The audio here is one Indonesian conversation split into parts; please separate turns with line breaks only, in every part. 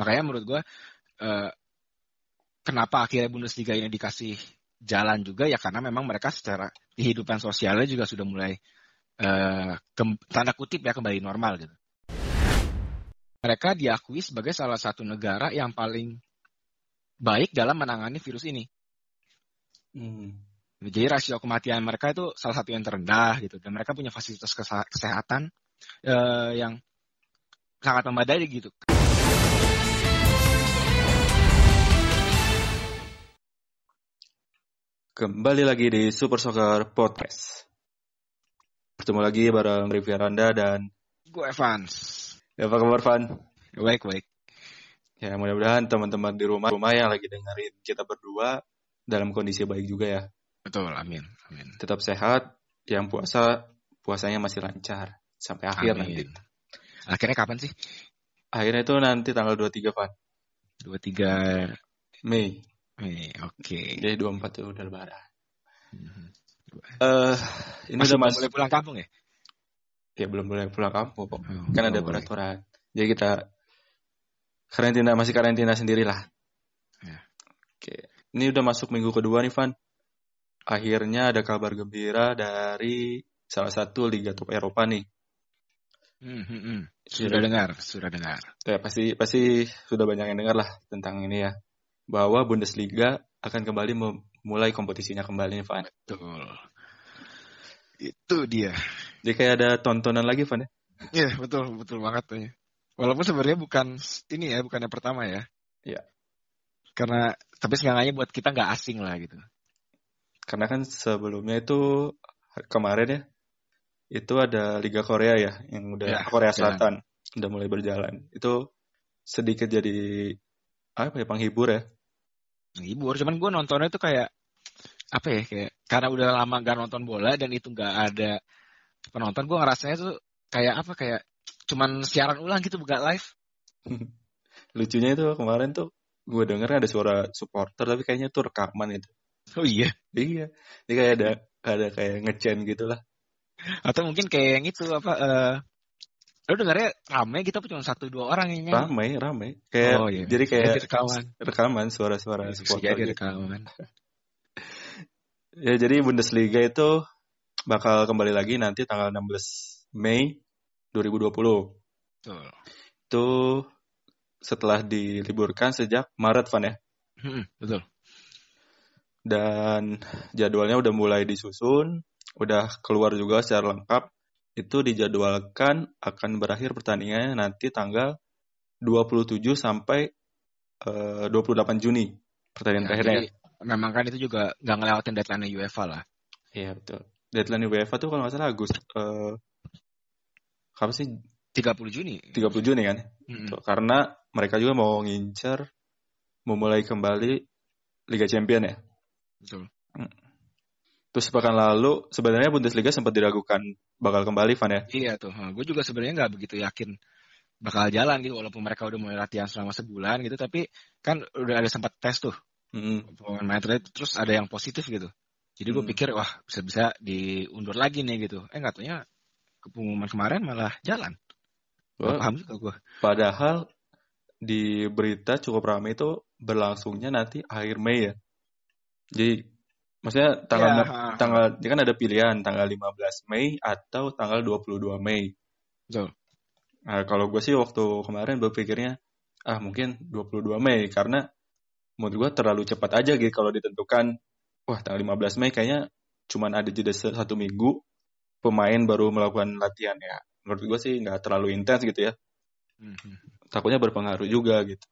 Makanya menurut gue uh, kenapa akhirnya Bundesliga ini dikasih jalan juga ya karena memang mereka secara kehidupan sosialnya juga sudah mulai uh, tanda kutip ya kembali normal gitu. Mereka diakui sebagai salah satu negara yang paling baik dalam menangani virus ini. Hmm. Jadi rasio kematian mereka itu salah satu yang terendah gitu dan mereka punya fasilitas kesehatan uh, yang sangat memadai gitu.
Kembali lagi di Super Soccer Podcast. Bertemu lagi bareng Rivia Randa dan
gue Evans.
Ya, apa kabar Van?
Baik, baik.
Ya, mudah-mudahan teman-teman di rumah rumah yang lagi dengerin kita berdua dalam kondisi baik juga ya.
Betul, amin. amin.
Tetap sehat, yang puasa puasanya masih lancar sampai akhir amin. nanti.
Akhirnya kapan sih?
Akhirnya itu nanti tanggal 23, Van.
23
Mei.
Oke. Okay.
Jadi 24 tuh udah lebaran. Hmm. Uh,
ini Masih udah mas... boleh pulang kampung ya?
Ya belum boleh pulang kampung. Oh, kan ada peraturan. Jadi kita karantina masih karantina sendirilah. Ya. Oke. Ini udah masuk minggu kedua nih Van. Akhirnya ada kabar gembira dari salah satu liga top Eropa nih.
Hmm, hmm, hmm. Sudah dengar, sudah dengar.
Ya pasti pasti sudah banyak yang dengar lah tentang ini ya bahwa Bundesliga akan kembali memulai kompetisinya kembali nih, Van.
Betul. Itu dia.
Jadi kayak ada tontonan lagi, Van ya?
Iya, betul, betul banget tuh. Walaupun sebenarnya bukan ini ya, bukan yang pertama ya.
Iya.
Karena tapi seenggaknya buat kita nggak asing lah gitu.
Karena kan sebelumnya itu kemarin ya, itu ada Liga Korea ya, yang udah ya, Korea Selatan jalan. udah mulai berjalan. Itu sedikit jadi apa ya penghibur ya?
Penghibur cuman gue nontonnya tuh kayak apa ya kayak karena udah lama gak nonton bola dan itu gak ada penonton gue ngerasanya tuh kayak apa kayak cuman siaran ulang gitu bukan live.
Lucunya itu kemarin tuh gue denger ada suara supporter tapi kayaknya tuh rekaman itu
oh iya?
Iya ini kayak ada ada kayak ngecen gitulah
atau mungkin kayak yang itu apa uh, Lu dengarnya rame gitu cuma satu dua orang yang
nyanyi? Rame, rame. Kayak oh, iya. jadi kayak jadi rekaman. Rekaman suara-suara ya, supporter. Jadi gitu. rekaman. ya jadi Bundesliga itu bakal kembali lagi nanti tanggal 16 Mei 2020. Betul. Itu setelah diliburkan sejak Maret, Van ya?
Hmm, betul.
Dan jadwalnya udah mulai disusun, udah keluar juga secara lengkap itu dijadwalkan akan berakhir pertandingannya nanti tanggal 27 sampai uh, 28 Juni pertandingan ya, terakhirnya.
Memang kan itu juga nggak ngelewatin deadline UEFA lah.
Iya betul. Deadline UEFA tuh kalau nggak salah Agus uh, apa sih?
30 Juni.
30 Juni kan? Mm -hmm. Karena mereka juga mau ngincer memulai kembali Liga Champion ya.
Betul.
Mm. Terus pekan lalu sebenarnya Bundesliga sempat diragukan bakal kembali Van ya?
Iya tuh, gue juga sebenarnya nggak begitu yakin bakal jalan gitu walaupun mereka udah mulai latihan selama sebulan gitu tapi kan udah ada sempat tes tuh. Mm -hmm. main terus ada yang positif gitu. Jadi gue mm. pikir wah bisa-bisa diundur lagi nih gitu. Eh nggak taunya pengumuman kemarin malah jalan.
Gua paham juga gue padahal di berita cukup ramai itu berlangsungnya nanti akhir Mei ya? Jadi Maksudnya tanggal ya, tanggal dia kan ada pilihan tanggal 15 Mei atau tanggal 22 Mei.
Betul.
Nah, kalau gue sih waktu kemarin berpikirnya ah mungkin 22 Mei karena menurut gue terlalu cepat aja gitu kalau ditentukan wah tanggal 15 Mei kayaknya cuman ada jeda satu minggu pemain baru melakukan latihan ya. Menurut gue sih nggak terlalu intens gitu ya. Mm -hmm. Takutnya berpengaruh juga gitu.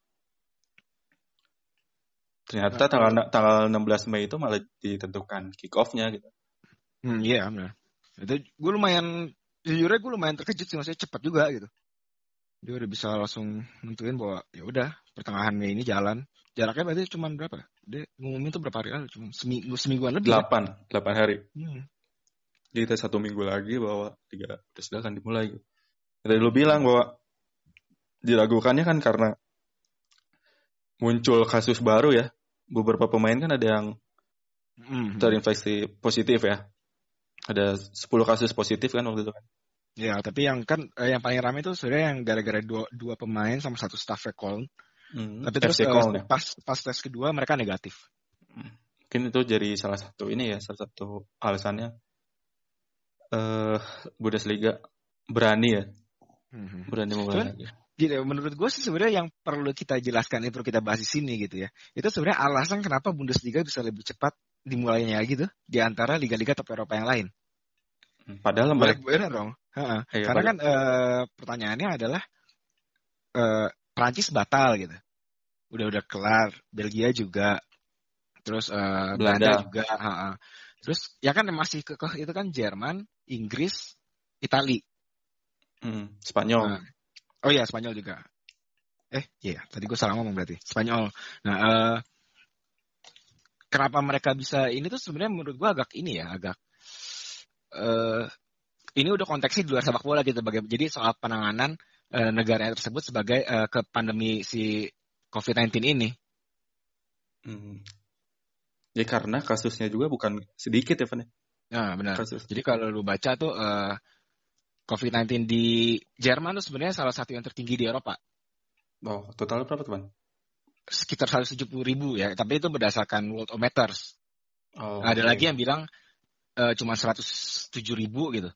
Ternyata tanggal tanggal 16 Mei itu malah ditentukan kick off-nya gitu.
Hmm, iya benar. Itu gue lumayan jujurnya gue lumayan terkejut sih maksudnya cepat juga gitu. Dia udah bisa langsung nentuin bahwa ya udah pertengahan Mei ini jalan. Jaraknya berarti cuma berapa? Dia ngumumin tuh berapa hari lalu? Cuma seminggu semingguan lebih.
Delapan, kan? delapan hari. Hmm. Jadi kita satu minggu lagi bahwa tiga sudah akan dimulai. Gitu. Tadi lu bilang bahwa diragukannya kan karena muncul kasus baru ya beberapa pemain kan ada yang mm-hmm. terinfeksi positif ya. Ada 10 kasus positif kan waktu itu kan.
Ya, tapi yang kan eh, yang paling ramai itu sebenarnya yang gara-gara dua, dua pemain sama satu staff recall Hmm, Tapi terus uh, pas pas tes kedua mereka negatif.
Hmm. Mungkin itu jadi salah satu ini ya, salah satu alasannya uh, Bundesliga berani ya. Hmm. Berani memulai
Gitu, menurut gue sih sebenarnya yang perlu kita jelaskan, yang perlu kita bahas di sini gitu ya. Itu sebenarnya alasan kenapa Bundesliga bisa lebih cepat dimulainya gitu di antara liga-liga top Eropa yang lain.
Hmm, padahal mereka
benar dong. Ha Iya, Karena kan uh, pertanyaannya adalah uh, Prancis batal gitu. Udah udah kelar, Belgia juga, terus uh, Belanda. Belanda juga. Ha -ha. Terus ya kan masih kekeh itu kan Jerman, Inggris, Itali.
Hmm, Spanyol. Nah,
oh iya Spanyol juga. Eh iya tadi gue salah ngomong berarti Spanyol. Nah uh, kenapa mereka bisa ini tuh sebenarnya menurut gue agak ini ya agak uh, ini udah konteksnya di luar sepak bola gitu bagaimana jadi soal penanganan uh, negara tersebut sebagai uh, ke pandemi si COVID-19 ini.
Hmm. Ya karena kasusnya juga bukan sedikit ya, Van. Ya?
Nah, benar. Kasus. Jadi kalau lu baca tuh uh, COVID-19 di Jerman tuh sebenarnya salah satu yang tertinggi di Eropa.
Oh, total berapa, teman?
Sekitar 170 ribu ya, tapi itu berdasarkan Worldometers. Oh, Ada okay. lagi yang bilang uh, cuma 107 ribu gitu.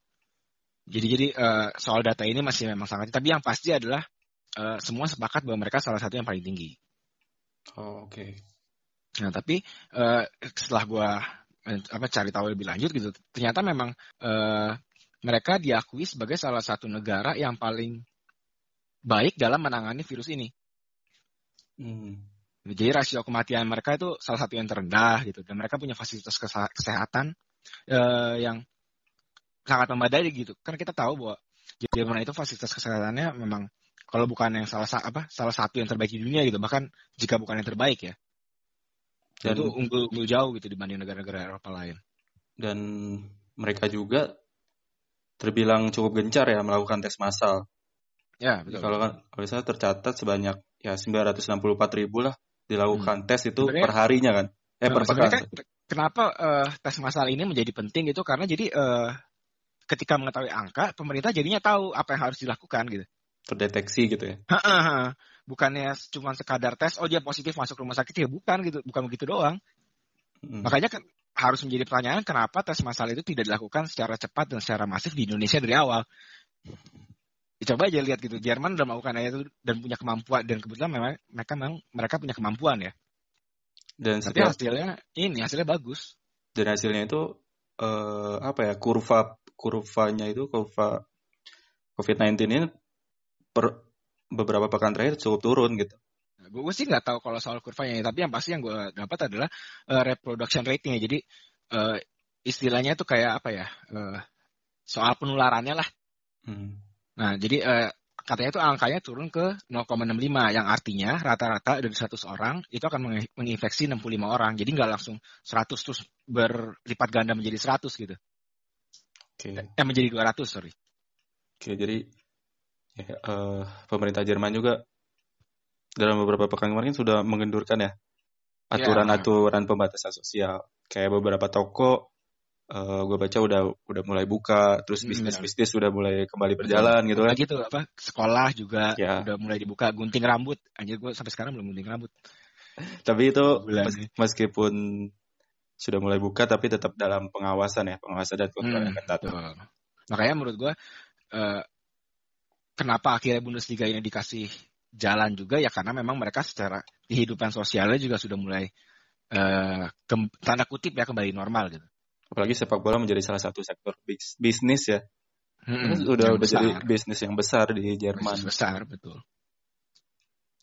Jadi jadi uh, soal data ini masih memang sangat, tapi yang pasti adalah uh, semua sepakat bahwa mereka salah satu yang paling tinggi.
Oh, oke. Okay.
Nah, tapi uh, setelah gue apa cari tahu lebih lanjut gitu, ternyata memang uh, mereka diakui sebagai salah satu negara yang paling baik dalam menangani virus ini. Hmm. Jadi rasio kematian mereka itu salah satu yang terendah gitu, dan mereka punya fasilitas kesehatan uh, yang sangat memadai gitu. Karena kita tahu bahwa Jerman itu fasilitas kesehatannya memang kalau bukan yang salah apa salah satu yang terbaik di dunia gitu, bahkan jika bukan yang terbaik ya. Dan, itu unggul, unggul jauh gitu dibanding negara-negara Eropa lain.
Dan mereka juga terbilang cukup gencar ya melakukan tes massal.
Ya, betul.
Kalau kan kalau saya tercatat sebanyak ya 964 ribu lah dilakukan hmm. tes itu Sebenarnya, per harinya kan. Eh per pekan. Kan,
kenapa uh, tes massal ini menjadi penting itu karena jadi uh, ketika mengetahui angka pemerintah jadinya tahu apa yang harus dilakukan gitu.
Terdeteksi gitu ya
bukannya cuma sekadar tes oh dia positif masuk rumah sakit ya bukan gitu bukan begitu doang hmm. makanya kan harus menjadi pertanyaan kenapa tes massal itu tidak dilakukan secara cepat dan secara masif di Indonesia dari awal? Coba aja lihat gitu Jerman udah melakukan itu dan punya kemampuan dan kebetulan memang mereka memang mereka punya kemampuan ya. Dan tapi setiap, hasilnya ini hasilnya bagus.
Dan hasilnya itu uh, apa ya kurva kurvanya itu kurva COVID-19 ini per beberapa pekan terakhir cukup turun gitu.
Nah, gue sih nggak tahu kalau soal kurvanya, tapi yang pasti yang gue dapat adalah uh, reproduction rate-nya. Jadi uh, istilahnya itu kayak apa ya? Uh, soal penularannya lah. Hmm. Nah, jadi uh, katanya itu angkanya turun ke 0,65 yang artinya rata-rata dari 100 orang itu akan menginfeksi 65 orang. Jadi nggak langsung 100 terus berlipat ganda menjadi 100 gitu. Oke. Okay. Eh menjadi 200, sorry.
Oke, okay, jadi ya, uh, pemerintah Jerman juga dalam beberapa pekan kemarin sudah mengendurkan ya. Aturan-aturan pembatasan sosial. Kayak beberapa toko uh, eh, gue baca udah udah mulai buka terus hmm, bisnis bisnis sudah mulai kembali berjalan gitu kan.
Gitu apa sekolah juga ya. udah mulai dibuka gunting rambut. Anjir gue sampai sekarang belum gunting rambut.
Tapi itu mes meskipun sudah mulai buka tapi tetap dalam pengawasan ya pengawasan dan kontrol hmm, yang ketat
makanya menurut gue uh, kenapa akhirnya Bundesliga ini dikasih jalan juga ya karena memang mereka secara kehidupan sosialnya juga sudah mulai uh, ke, tanda kutip ya kembali normal gitu.
Apalagi sepak bola menjadi salah satu sektor bis, bisnis ya. Hmm, udah udah jadi bisnis yang besar di Jerman. Bisnis
besar betul.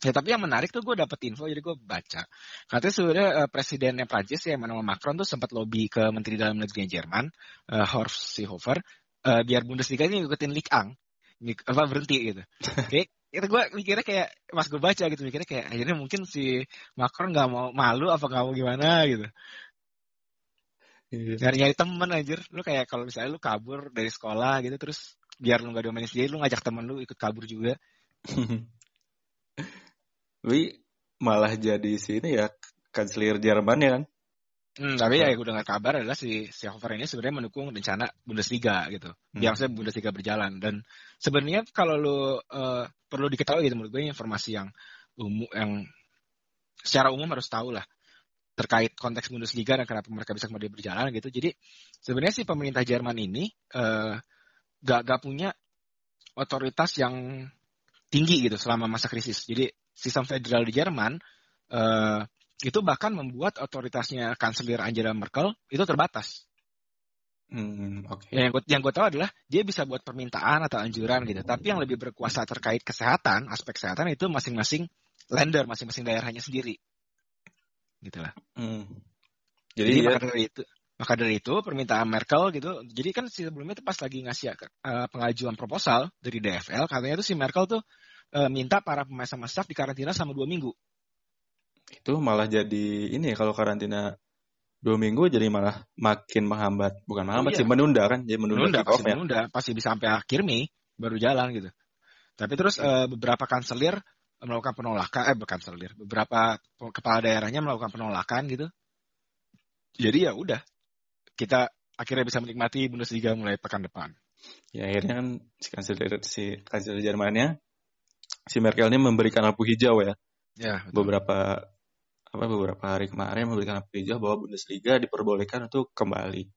Ya tapi yang menarik tuh gue dapet info jadi gue baca. Katanya sebenarnya uh, presidennya Prancis ya nama Macron tuh sempat lobby ke Menteri Dalam Negeri Jerman, uh, Horst Seehofer, uh, biar Bundesliga ini ngikutin Ligue 1 apa berhenti gitu. Kayak itu gue mikirnya kayak pas gue baca gitu mikirnya kayak akhirnya mungkin si Macron nggak mau malu apa nggak mau gimana gitu. Yeah. Nyari nyari temen anjir, lu kayak kalau misalnya lu kabur dari sekolah gitu terus biar lu nggak diomelin sendiri, lu ngajak temen lu ikut kabur juga.
Wi malah jadi sini ya kanselir Jerman ya kan?
Hmm, tapi ya gue dengar kabar adalah si si Hofer ini sebenarnya mendukung rencana Bundesliga gitu. Hmm. Yang saya Bundesliga berjalan dan sebenarnya kalau lu uh, perlu diketahui gitu menurut gue informasi yang umum yang secara umum harus tahu lah terkait konteks Bundesliga dan kenapa mereka bisa kembali berjalan gitu. Jadi sebenarnya sih pemerintah Jerman ini uh, gak, gak punya otoritas yang tinggi gitu selama masa krisis. Jadi sistem federal di Jerman uh, itu bahkan membuat otoritasnya kanselir Angela Merkel itu terbatas.
Hmm, okay.
Ya, yang gue yang gue tahu adalah dia bisa buat permintaan atau anjuran gitu. Tapi yang lebih berkuasa terkait kesehatan, aspek kesehatan itu masing-masing lender, masing-masing daerahnya sendiri. Gitu lah.
Hmm.
Jadi, Jadi maka dari itu, maka dari itu permintaan Merkel gitu. Jadi kan sebelumnya itu pas lagi ngasih uh, pengajuan proposal dari DFL, katanya itu si Merkel tuh uh, minta para pemain sama staff dikarantina sama dua minggu.
Itu malah jadi ini ya kalau karantina dua minggu jadi malah makin menghambat. Bukan menghambat oh, iya. sih menunda kan jadi menunda,
menunda pasti menunda pasti bisa sampai akhir Mei baru jalan gitu. Tapi terus uh, beberapa kanselir melakukan penolakan eh bukan kanselir beberapa kepala daerahnya melakukan penolakan gitu. Jadi ya udah kita akhirnya bisa menikmati Bundesliga mulai pekan depan.
Ya akhirnya kan si kanselir si kanselir Jermannya si Merkel ini memberikan lampu hijau ya.
Ya
betul. beberapa apa beberapa hari kemarin memberikan hijau bahwa Bundesliga diperbolehkan untuk kembali.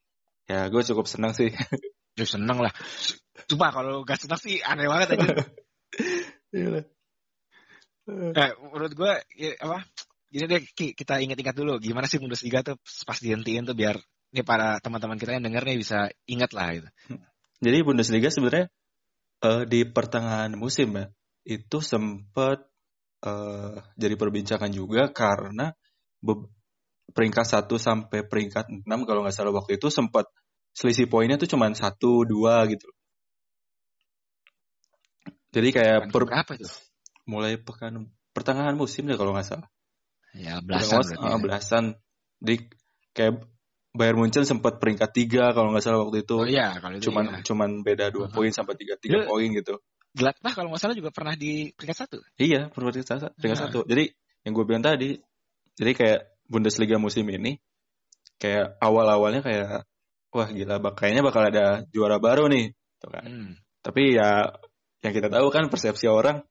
Ya, gue cukup senang sih.
Ya senang lah. Cuma kalau gak senang sih aneh banget aja.
Iya.
nah, menurut gue ya, apa? Jadi deh kita ingat-ingat dulu gimana sih Bundesliga tuh pas dihentiin tuh biar ini para teman-teman kita yang denger nih bisa ingat lah gitu.
Jadi Bundesliga sebenarnya uh, di pertengahan musim ya itu sempat uh, jadi perbincangan juga karena peringkat 1 sampai peringkat 6 kalau nggak salah waktu itu sempat selisih poinnya tuh cuma satu dua gitu. Jadi kayak
per, berapa itu?
Mulai pekan pertengahan musim deh kalau nggak salah.
Ya belasan.
Berarti, uh, belasan. Di kayak Bayern Munchen sempat peringkat tiga kalau nggak salah waktu itu.
Oh iya, kalau
itu cuman iya. cuman beda dua poin sampai tiga tiga poin gitu.
Gladbach kalau nggak salah juga pernah di peringkat satu.
Iya, peringkat satu. Peringkat nah. satu. Jadi yang gue bilang tadi, jadi kayak Bundesliga musim ini, kayak awal-awalnya kayak, wah gila, kayaknya bakal ada juara baru nih, tuh kan. Hmm. Tapi ya, yang kita tahu kan persepsi orang,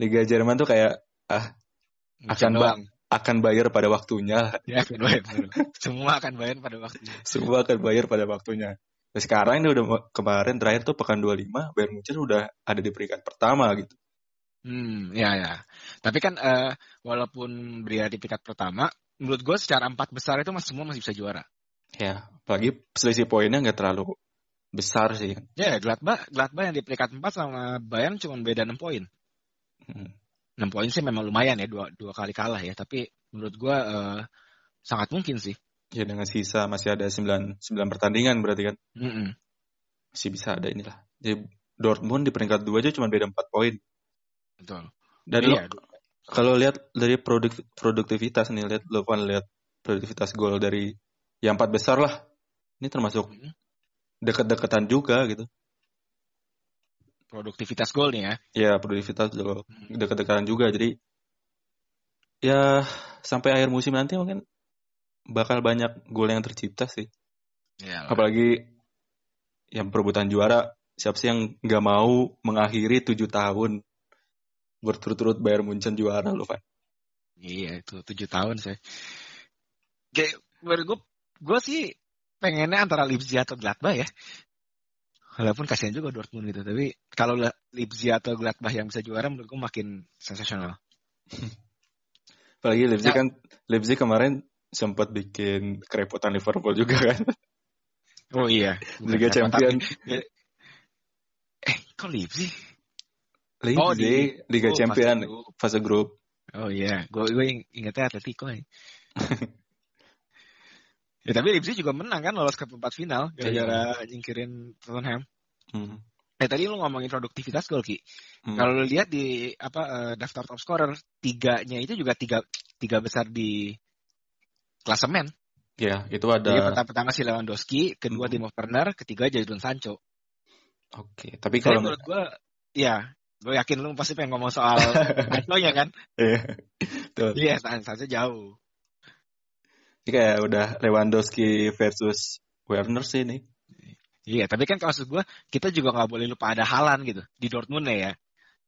Liga Jerman tuh kayak, ah, akan ba akan bayar pada waktunya.
Ya, akan bayar. Semua akan bayar pada waktunya.
Semua akan bayar pada waktunya. Nah, sekarang ini udah kemarin terakhir tuh pekan 25 Bayern Munchen udah ada di peringkat pertama gitu.
Hmm, ya ya. Tapi kan uh, walaupun berada di peringkat pertama, menurut gue secara empat besar itu masih semua masih bisa juara.
Ya, apalagi selisih poinnya nggak terlalu besar sih.
Ya, Gladbach, Gladbach yang di peringkat empat sama Bayern cuma beda enam poin. Hmm. 6 poin sih memang lumayan ya dua dua kali kalah ya, tapi menurut gue uh, sangat mungkin sih
Ya dengan sisa masih ada 9, 9 pertandingan berarti kan.
Mm -mm.
Masih bisa ada inilah. Jadi Dortmund di peringkat 2 aja cuma beda 4 poin.
Betul.
Dan iya. lo, kalau lihat dari produk, produktivitas nih, lihat lo kan lihat produktivitas gol dari yang empat besar lah. Ini termasuk mm -hmm. deket-deketan juga gitu.
Produktivitas gol nih ya?
Ya produktivitas gol. Mm. Deket-deketan juga. Jadi ya sampai akhir musim nanti mungkin bakal banyak gol yang tercipta sih.
Ya,
Apalagi yang perebutan juara, siapa sih yang nggak mau mengakhiri tujuh tahun berturut-turut bayar Munchen juara loh, Pak.
Iya, itu tujuh tahun saya. Kayak gue, gue sih pengennya antara Leipzig atau Gladbach ya. Walaupun kasihan juga Dortmund gitu, tapi kalau Leipzig atau Gladbach yang bisa juara menurut gue makin sensasional.
Apalagi Leipzig nah, kan Leipzig kemarin sempat bikin kerepotan Liverpool juga kan.
Oh iya.
Liga Champion.
eh, kok Leipzig?
Leipzig, oh, di, Liga oh, Champion fase grup.
Oh iya, gue gue ingetnya Atletico ya. ya tapi Leipzig juga menang kan lolos ke perempat final gara-gara iya. nyingkirin Tottenham. Hmm. Eh tadi lu ngomongin produktivitas gol Ki. Hmm. Kalau lu lihat di apa uh, daftar top scorer tiganya itu juga tiga tiga besar di klasemen.
Ya, itu ada.
Jadi pertama, pertama si Lewandowski, kedua hmm. Timo Werner, ketiga Jadon Sancho.
Oke, tapi kalau
menurut gue, ya, gue yakin lu pasti pengen ngomong soal Sancho ya kan?
Iya,
Iya, Sancho jauh.
Ini kayak udah Lewandowski versus Werner sih nih.
Iya, tapi kan maksud gue, kita juga nggak boleh lupa ada Halan gitu di Dortmund ya.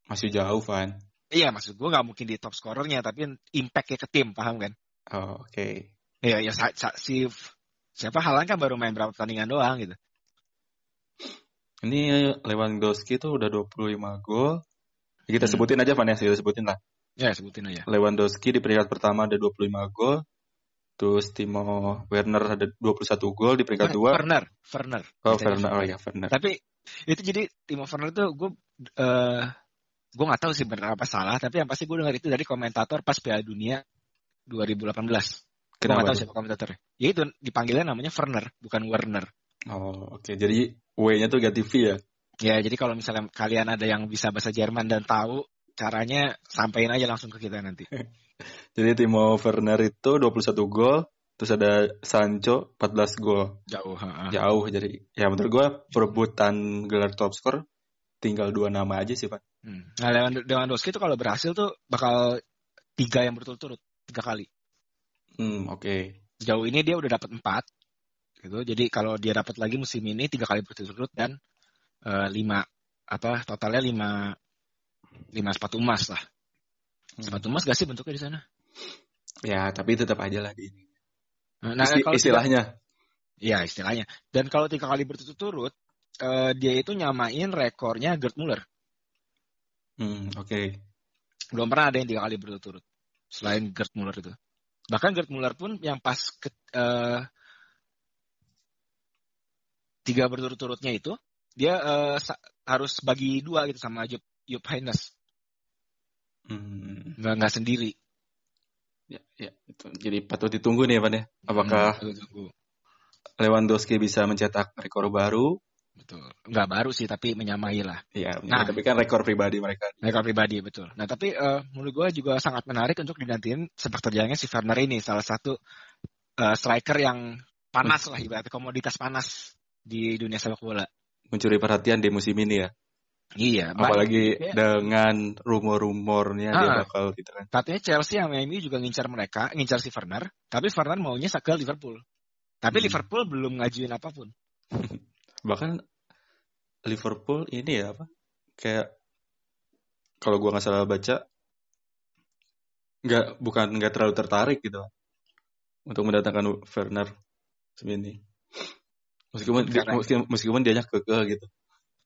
Masih jauh, Van.
Iya, maksud gue nggak mungkin di top scorernya, tapi impactnya ke tim, paham kan?
Oh, oke. Okay.
Iya, ya si siapa Halan kan baru main berapa pertandingan doang gitu.
Ini Lewandowski tuh udah 25 gol. Ya, kita hmm. sebutin aja Vanessa, kita sebutin lah.
Ya, sebutin aja.
Lewandowski di peringkat pertama ada 25 gol. Terus Timo Werner ada 21 gol di peringkat dua.
Werner, Werner.
Oh, Werner. Oh ya, Werner.
Tapi itu jadi Timo Werner itu gue uh, gue nggak tahu sih benar apa salah tapi yang pasti gue dengar itu dari komentator pas Piala Dunia 2018 gue nggak tahu siapa komentatornya ya itu dipanggilnya namanya Werner bukan Werner
oh oke okay. jadi W-nya tuh ganti V ya
ya jadi kalau misalnya kalian ada yang bisa bahasa Jerman dan tahu caranya sampaikan aja langsung ke kita nanti
jadi Timo Werner itu 21 gol terus ada Sancho 14 gol
jauh ha.
jauh jadi ya menurut gue perebutan gelar top skor tinggal dua nama aja sih pak
Hmm. Nah Lewandowski itu kalau berhasil tuh bakal tiga yang berturut-turut tiga kali.
Hmm oke. Okay.
Jauh ini dia udah dapat empat, gitu. Jadi kalau dia dapat lagi musim ini tiga kali berturut-turut dan uh, lima apa totalnya lima lima sepatu emas lah. Hmm. Sepatu emas gak sih bentuknya di sana?
Ya tapi tetap aja lah di
Nah, Isti
kalau istilahnya.
Iya istilahnya. Dan kalau tiga kali berturut-turut, uh, dia itu nyamain rekornya Gerd Muller.
Hmm, oke. Okay.
Belum pernah ada yang tiga kali berturut-turut selain Gerd Muller itu. Bahkan Gerd Muller pun yang pas ke, uh, tiga berturut-turutnya itu dia uh, harus bagi dua gitu sama Jupp, Jupp Heynckes. Hmm. Nggak, nggak sendiri.
Ya, ya, itu. Jadi patut ditunggu nih, Pak ya. Apakah hmm, Lewandowski bisa mencetak rekor baru
Betul. Enggak baru sih, tapi menyamai lah.
Iya, nah, tapi kan rekor pribadi mereka.
Rekor pribadi, betul. Nah, tapi uh, menurut gue juga sangat menarik untuk dinantiin sepak terjangnya si Werner ini. Salah satu uh, striker yang panas lah, ibaratnya komoditas panas di dunia sepak bola.
Mencuri perhatian di musim ini ya.
Iya.
Apalagi ya. dengan rumor-rumornya ah, dia bakal gitu kan.
Katanya Chelsea yang MU juga ngincar mereka, ngincar si Werner. Tapi Werner maunya ke Liverpool. Tapi hmm. Liverpool belum ngajuin apa pun.
bahkan Liverpool ini ya apa kayak kalau gua nggak salah baca nggak bukan nggak terlalu tertarik gitu untuk mendatangkan Werner ini meskipun dia, meskipun, meskipun dia kekeh gitu.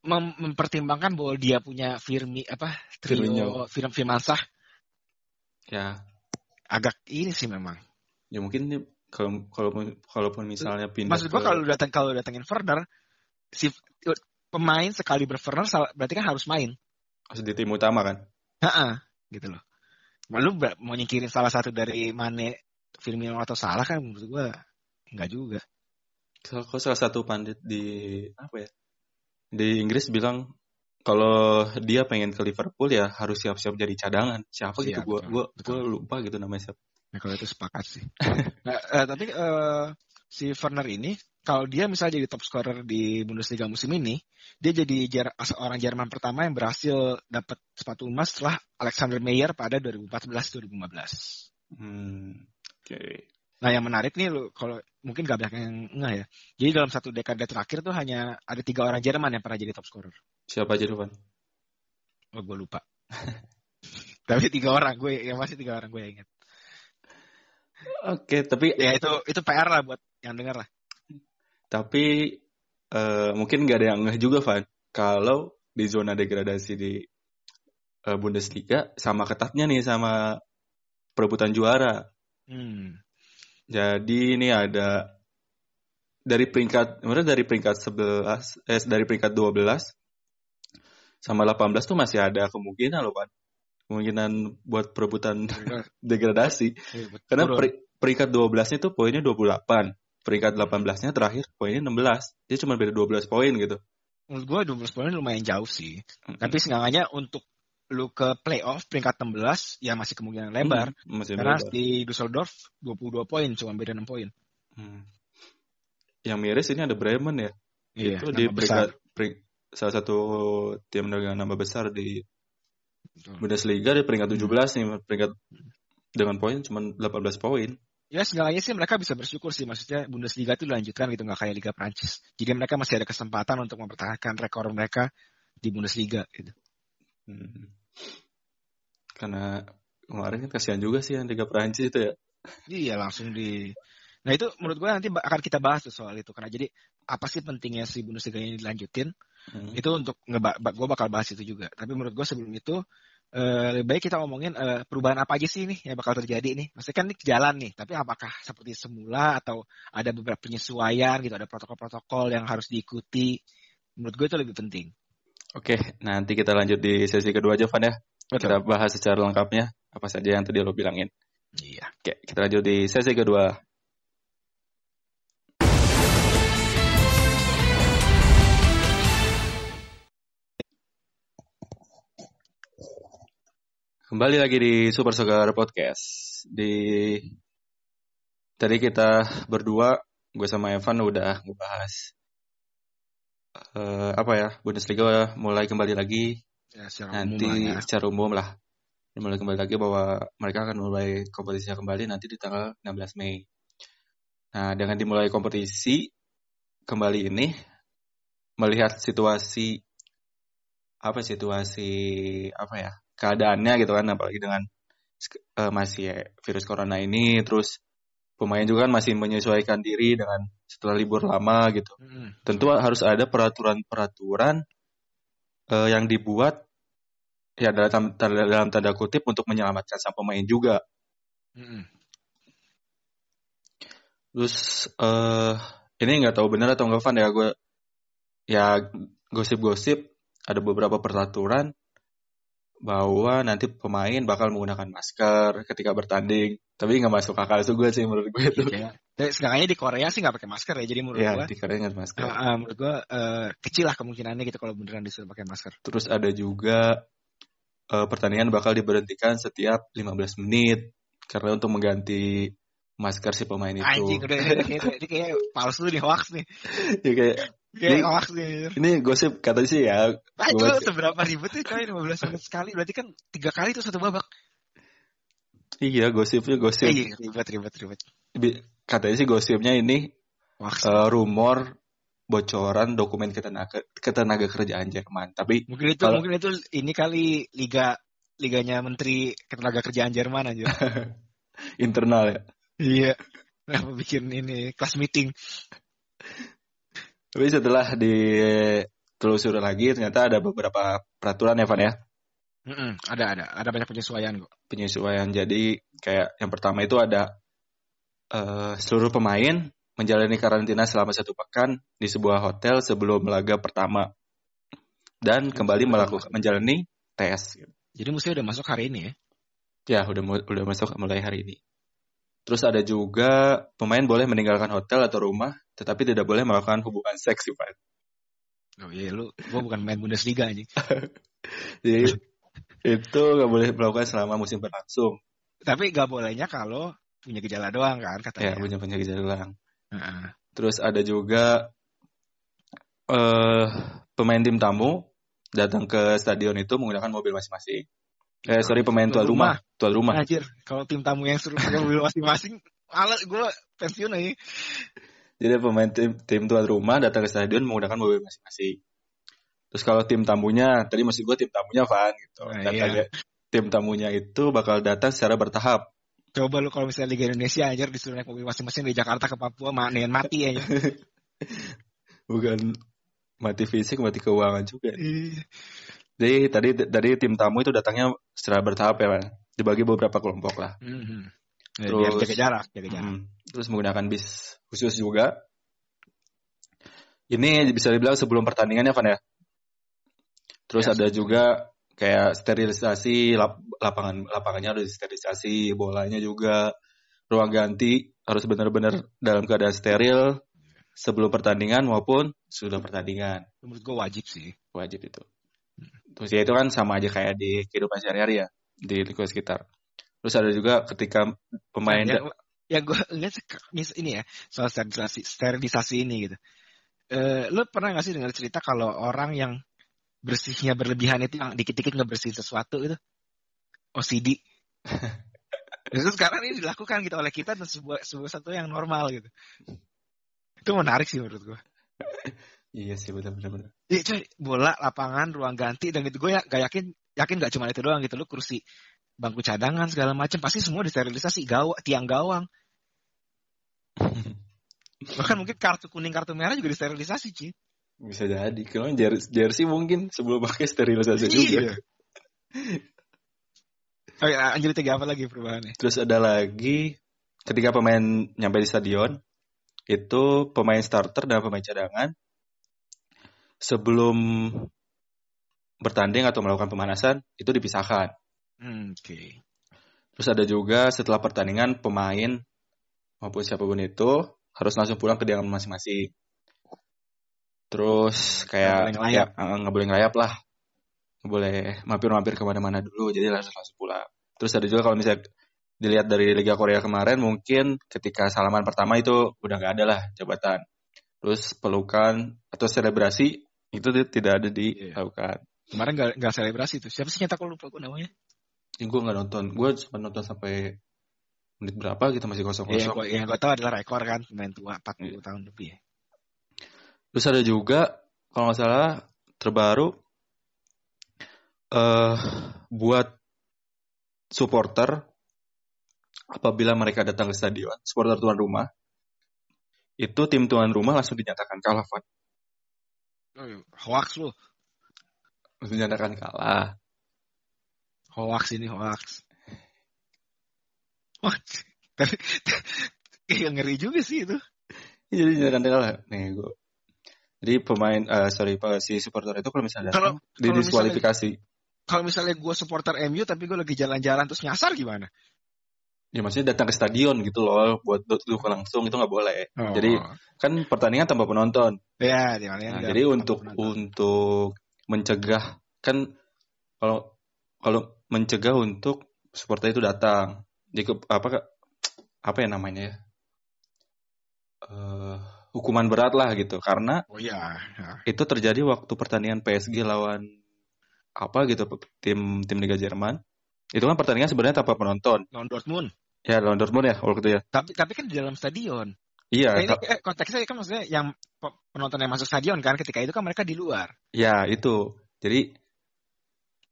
Mem mempertimbangkan bahwa dia punya Firmi apa trio film Firmansah
ya.
Agak ini sih memang.
Ya mungkin kalau kalau kalaupun misalnya pindah
maksud gua ke... kalau datang kalau datangin Werner si pemain sekali berferner berarti kan harus main.
Harus di tim utama kan?
Heeh, gitu loh. Lalu mau nyingkirin salah satu dari Mane, Firmino atau salah kan menurut gua enggak juga.
Kalau salah satu pandit di apa ya? Di Inggris bilang kalau dia pengen ke Liverpool ya harus siap-siap jadi cadangan. Siapa gitu? Iya, gua, gua, gua lupa gitu namanya siapa.
Nah, kalau itu sepakat sih. nah, uh, tapi uh, si Werner ini kalau dia misalnya jadi top scorer di Bundesliga musim ini, dia jadi jar orang Jerman pertama yang berhasil dapat sepatu emas setelah Alexander Meyer pada 2014-2015.
Hmm, Oke. Okay.
Nah yang menarik nih lo kalau mungkin gak banyak yang enggak ya. Jadi dalam satu dekade terakhir tuh hanya ada tiga orang Jerman yang pernah jadi top scorer.
Siapa aja Van?
Oh gue lupa. Tapi tiga orang gue yang masih tiga orang gue ingat.
Oke, okay, tapi
ya itu itu PR lah buat yang dengar lah.
Tapi uh, mungkin nggak ada yang ngeh juga, Van. Kalau di zona degradasi di uh, Bundesliga sama ketatnya nih sama perebutan juara.
Hmm.
Jadi ini ada dari peringkat, kemudian dari peringkat 11, eh dari peringkat 12 sama 18 tuh masih ada kemungkinan loh, Pak. Kemungkinan buat perebutan degradasi. Ya, Karena peringkat 12-nya tuh poinnya 28 peringkat 18-nya terakhir poinnya 16. Dia cuma beda 12 poin gitu.
Menurut gue 12 poin lumayan jauh sih. Mm-hmm. Tapi seenggaknya untuk lu ke playoff peringkat 16 ya masih kemungkinan lebar.
Hmm, masih
Karena
lebar.
di Dusseldorf 22 poin cuma beda 6 poin.
Hmm. Yang miris ini ada Bremen ya.
Iya,
itu di peringkat pering, salah satu tim dengan nama besar di Betul. Bundesliga di peringkat 17 hmm. nih peringkat dengan poin cuma 18 poin
ya segalanya sih mereka bisa bersyukur sih maksudnya Bundesliga itu dilanjutkan gitu nggak kayak Liga Prancis jadi mereka masih ada kesempatan untuk mempertahankan rekor mereka di Bundesliga gitu
hmm. Karena kemarin kan kasihan juga sih yang Liga Prancis itu ya.
Iya langsung di. Nah itu menurut gue nanti akan kita bahas tuh soal itu karena jadi apa sih pentingnya si Bundesliga ini dilanjutin? Hmm. Itu untuk gue bakal bahas itu juga. Tapi menurut gue sebelum itu uh, lebih baik kita ngomongin uh, perubahan apa aja sih nih yang bakal terjadi nih. Maksudnya kan ini jalan nih, tapi apakah seperti semula atau ada beberapa penyesuaian gitu, ada protokol-protokol yang harus diikuti? Menurut gue itu lebih penting.
Oke, nanti kita lanjut di sesi kedua aja, Van ya. Betul. Kita bahas secara lengkapnya apa saja yang tadi lo bilangin.
Iya.
Oke, kita lanjut di sesi kedua. Kembali lagi di Super Soccer Podcast. Di tadi kita berdua, gue sama Evan udah ngebahas uh, apa ya Bundesliga mulai kembali lagi
ya,
nanti umum ya. secara umum lah mulai kembali lagi bahwa mereka akan mulai kompetisinya kembali nanti di tanggal 16 Mei. Nah, dengan dimulai kompetisi kembali ini melihat situasi apa situasi apa ya keadaannya gitu kan apalagi dengan uh, masih virus corona ini terus pemain juga kan masih menyesuaikan diri dengan setelah libur lama gitu. Hmm. Tentu harus ada peraturan-peraturan uh, yang dibuat ya dalam, dalam tanda kutip untuk menyelamatkan sang pemain juga. Hmm. Terus uh, ini nggak tahu benar atau nggak Van ya gue ya gosip-gosip ada beberapa peraturan bahwa nanti pemain bakal menggunakan masker ketika bertanding. Tapi nggak masuk akal juga sih menurut gue itu.
Ya. Sekarangnya di Korea sih nggak pakai masker ya, jadi menurut
ya,
gue.
di Korea nggak masker. Uh,
uh, menurut gue uh, kecil lah kemungkinannya gitu kalau beneran disuruh pakai masker.
Terus ada juga uh, pertandingan bakal diberhentikan setiap 15 menit karena untuk mengganti masker si pemain itu.
Anjing udah ini kayak palsu nih hoax nih.
ya kayak
nih.
Ini gosip katanya sih ya.
Nah, itu seberapa ribet tuh coy 15 menit sekali berarti kan tiga kali itu satu babak.
Iya gosipnya gosip.
Iya ribet ribet ribet.
Katanya sih gosipnya ini uh, rumor bocoran dokumen ketenaga ketenaga kerjaan Jerman. Tapi
mungkin itu kalau, mungkin itu ini kali liga liganya menteri ketenaga kerjaan Jerman aja.
Internal ya.
Iya. Kenapa bikin ini kelas meeting?
Tapi setelah ditelusuri lagi ternyata ada beberapa peraturan ya Van ya.
Mm -mm, ada ada ada banyak penyesuaian kok.
Penyesuaian jadi kayak yang pertama itu ada uh, seluruh pemain menjalani karantina selama satu pekan di sebuah hotel sebelum laga pertama dan kembali melakukan menjalani tes.
Jadi mesti udah masuk hari ini ya?
Ya udah udah masuk mulai hari ini. Terus ada juga pemain boleh meninggalkan hotel atau rumah tetapi tidak boleh melakukan hubungan seks sih Pak.
Oh iya lu, gua bukan main Bundesliga aja.
Jadi itu nggak boleh melakukan selama musim berlangsung.
Tapi nggak bolehnya kalau punya gejala doang kan katanya.
Ya punya punya gejala doang. Uh-uh. Terus ada juga uh, pemain tim tamu datang ke stadion itu menggunakan mobil masing-masing. Eh sorry pemain tuan rumah, rumah. tuan rumah.
Anjir, kalau tim tamu yang suruh pakai mobil masing-masing, alat gue pensiun aja.
Jadi pemain tim, tim tuan rumah datang ke stadion menggunakan mobil masing-masing. Terus kalau tim tamunya, tadi maksud gue tim tamunya Van gitu. Nah, iya. Tim tamunya itu bakal datang secara bertahap.
Coba lu kalau misalnya Liga Indonesia aja disuruh naik mobil masing-masing dari Jakarta ke Papua, manen mati aja.
Bukan mati fisik, mati keuangan juga. Iya. Jadi tadi dari tim tamu itu datangnya secara bertahap ya, Van. Dibagi beberapa kelompok lah. Mm -hmm.
Terus jaga jarak, jaga jarak. Mm,
terus menggunakan bis khusus juga. Ini bisa dibilang sebelum pertandingannya, Van ya. Terus ya, ada juga kayak sterilisasi lap, lapangan lapangannya harus sterilisasi, bolanya juga ruang ganti harus benar-benar dalam keadaan steril sebelum pertandingan maupun sudah pertandingan.
Menurut gue wajib sih.
Wajib itu. Terus ya itu kan sama aja kayak di kehidupan sehari-hari ya di lingkungan sekitar. Terus ada juga ketika pemain
ya, yang gue lihat ini ya soal sterilisasi sterilisasi ini gitu. Uh, lo pernah gak sih dengar cerita kalau orang yang bersihnya berlebihan itu yang dikit-dikit ngebersihin sesuatu itu OCD. Itu sekarang ini dilakukan gitu oleh kita dan sebuah sebuah satu yang normal gitu. Itu menarik sih menurut gue.
iya sih benar benar.
Iya coy, bola, lapangan, ruang ganti dan gitu gue ya gak yakin yakin nggak cuma itu doang gitu lu kursi bangku cadangan segala macam pasti semua disterilisasi gawang tiang gawang bahkan mungkin kartu kuning kartu merah juga disterilisasi Ci
Bisa jadi. Kalau jersey, mungkin sebelum pakai sterilisasi juga.
Iya. Oke, Anjali tiga apa lagi perubahannya?
Terus ada lagi ketika pemain nyampe di stadion itu pemain starter dan pemain cadangan sebelum bertanding atau melakukan pemanasan itu dipisahkan.
Hmm, Oke.
Terus ada juga setelah pertandingan pemain maupun siapa pun itu harus langsung pulang ke diaman masing-masing. Terus kayak
Nggak boleh ngelayap.
ya, eh, nggak boleh ngelayap lah, nggak boleh mampir-mampir ke mana-mana dulu, jadi langsung langsung pulang. Terus ada juga kalau misalnya dilihat dari Liga Korea kemarin mungkin ketika salaman pertama itu udah nggak ada lah jabatan. Terus pelukan atau selebrasi itu ti- tidak ada dilakukan.
Kemarin nggak nggak selebrasi tuh. Siapa sih nyetak lu lupa gue namanya?
Ini gue nggak nonton, gue cuma nonton sampai menit berapa gitu masih kosong kosong.
gue yang gue tahu adalah rekor kan pemain tua 40 tahun lebih ya.
Terus ada juga kalau nggak salah terbaru eh buat supporter apabila mereka datang ke stadion, supporter tuan rumah itu tim tuan rumah langsung dinyatakan kalah, Van.
Oh, hoax lu.
Dinyatakan kalah.
Hoax ini hoax. Wah, tapi kayak ngeri juga sih itu.
Jadi dinyatakan kalah. Nih gue. Jadi pemain, eh sorry, Pak, si supporter itu kalau misalnya
Kalau-
datang, didiskualifikasi.
Kalau misalnya gue supporter MU tapi gue lagi jalan-jalan terus nyasar gimana?
Ya maksudnya datang ke stadion gitu loh, buat duduk langsung itu nggak boleh.
Oh.
Jadi kan pertandingan tanpa penonton.
ya, di mana
Nah, jadi untuk untuk mencegah kan kalau kalau mencegah untuk supporter itu datang. Jadi ke- apa apa ya namanya ya? Eh, hukuman berat lah gitu karena
Oh iya. Ya.
itu terjadi waktu pertandingan PSG lawan apa gitu tim tim Liga Jerman. Itu kan pertandingan sebenarnya tanpa penonton.
Lawan Dortmund.
Ya lawan Dortmund ya waktu itu ya.
Tapi tapi kan di dalam stadion.
Iya,
Nah, ini eh, konteksnya kan maksudnya yang pe- penonton yang masuk stadion kan ketika itu kan mereka di luar.
Ya, itu. Jadi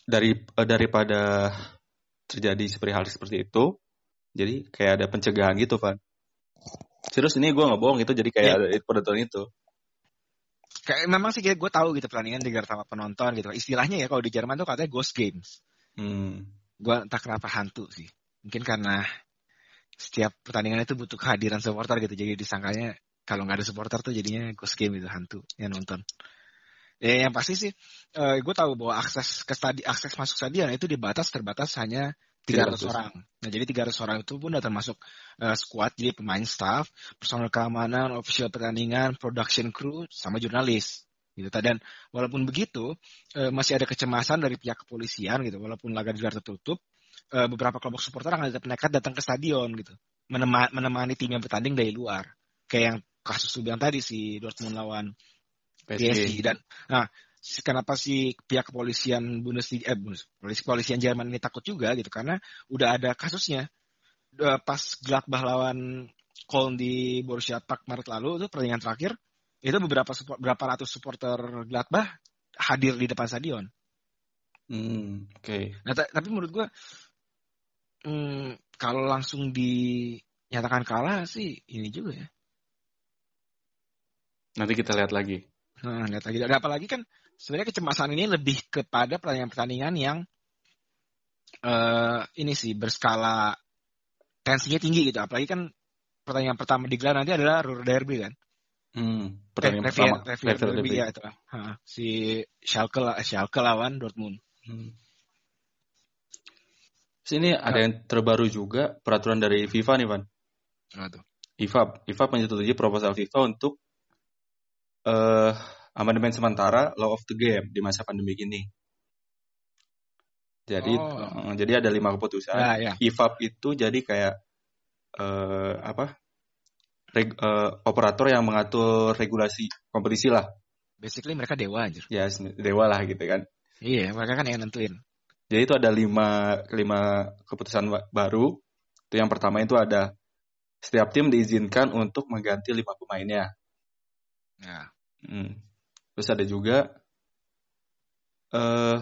dari eh, daripada terjadi seperti hal seperti itu, jadi kayak ada pencegahan gitu, Van. Serius ini gue nggak bohong itu jadi kayak
Iya.
ada penonton itu.
Kayak memang sih gue tahu gitu pertandingan digelar sama penonton gitu. Istilahnya ya kalau di Jerman tuh katanya ghost games.
Hmm.
Gue entah kenapa hantu sih. Mungkin karena setiap pertandingan itu butuh kehadiran supporter gitu. Jadi disangkanya kalau nggak ada supporter tuh jadinya ghost game itu hantu yang nonton. Ya yang pasti sih gue tahu bahwa akses ke stadi akses masuk stadion itu dibatas terbatas hanya 300
300.
orang. Nah, jadi 300 orang itu pun udah termasuk eh, squad, jadi pemain staff, personel keamanan, official pertandingan, production crew, sama jurnalis. Gitu. Dan walaupun begitu, eh, masih ada kecemasan dari pihak kepolisian gitu. Walaupun laga digelar tertutup, eh, beberapa kelompok supporter akan tetap nekat datang ke stadion gitu. Menema- menemani tim yang bertanding dari luar. Kayak yang kasus lu bilang tadi si Dortmund lawan PSG dan nah kenapa si pihak kepolisian Bundesliga eh polisi kepolisian Jerman ini takut juga gitu karena udah ada kasusnya Eh, pas Gladbach lawan Köln di Borussia Park Maret lalu itu pertandingan terakhir itu beberapa support, berapa ratus supporter Gladbach hadir di depan stadion.
Hmm, oke.
Nah, ta- tapi menurut gua hmm, kalau langsung dinyatakan kalah sih ini juga ya.
Nanti kita lihat lagi.
Nah, lihat lagi. Dan apalagi kan sebenarnya kecemasan ini lebih kepada pertandingan-pertandingan yang eh ini sih berskala tensinya tinggi gitu. Apalagi kan pertandingan pertama digelar nanti adalah Ruhr Derby kan.
Hmm,
Eh,
pertandingan
Revier-
pertama.
Revier
Revier
Derby
Derby.
ya itu. Ha, si Schalke, eh, Schalke lawan Dortmund.
Hmm. Terus ini ada yang terbaru juga peraturan dari FIFA nih, Van.
Nah, tuh.
FIFA, FIFA menyetujui proposal FIFA untuk eh amandemen sementara law of the game di masa pandemi ini. Jadi,
Oh.
eh, jadi ada lima keputusan.
Nah, ya.
IFAB itu jadi kayak eh apa? Reg- eh, operator yang mengatur regulasi kompetisi lah,
Basically mereka dewa anjir.
ya sen- dewa lah gitu kan.
Iya, mereka kan yang nentuin.
Jadi itu ada lima lima keputusan ba- baru. Itu yang pertama itu ada setiap tim diizinkan untuk mengganti lima pemainnya.
Nah,
Hmm. Terus ada juga eh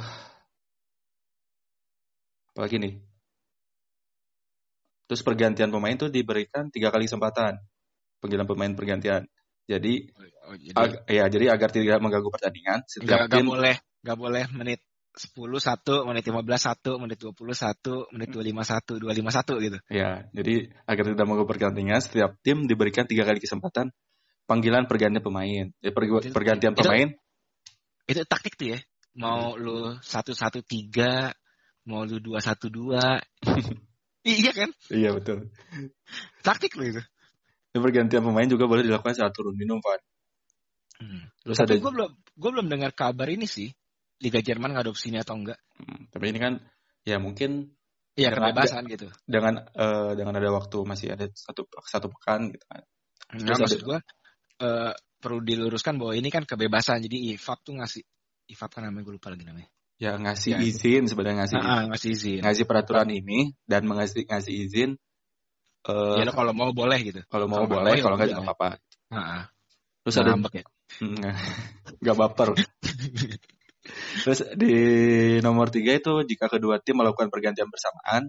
apalagi nih terus pergantian pemain tuh diberikan tiga kali kesempatan panggilan pemain pergantian jadi,
Oh, jadi
ag- ya jadi agar tidak mengganggu pertandingan setiap
nggak
tim
boleh nggak boleh menit 10 1, menit 15 1, menit 20 1, menit 25 1, 25 1 gitu.
ya jadi agar tidak mengganggu pertandingan setiap tim diberikan tiga kali kesempatan panggilan pergantian pemain jadi per-
Itu-
pergantian
itu-
pemain
Itu taktik tuh ya. Mau lu 1 1 3, mau lu 2 1 2. iya kan?
iya betul
Taktik lu itu.
Dan pergantian pemain juga boleh dilakukan saat turun minum Van. terus ada
Tapi gue belum gue belum dengar kabar ini sih. Liga Jerman ngadopsi ini atau enggak.
Hmm, tapi ini kan ya mungkin
Iya kebebasan gitu.
dengan eh, dengan ada waktu masih ada satu satu pekan gitu kan
Nah,
Terus
maksud
ada-
gue eh, perlu diluruskan bahwa ini kan kebebasan. Jadi IFAB tuh ngasih IFAB kan namanya gue lupa lagi namanya.
ya ngasih
Ya,
izin sebenarnya ngasih
Ah, ah, ngasih izin.
ngasih peraturan ini dan mengasih ngasih izin eh
Ya kalau mau boleh gitu.
kalau mau
kalau
boleh
ya
kalau nggak juga nggak apa-apa
ah.
terus ada
ngambek ya.
Hmm, nggak baper terus di nomor tiga itu jika kedua tim melakukan pergantian bersamaan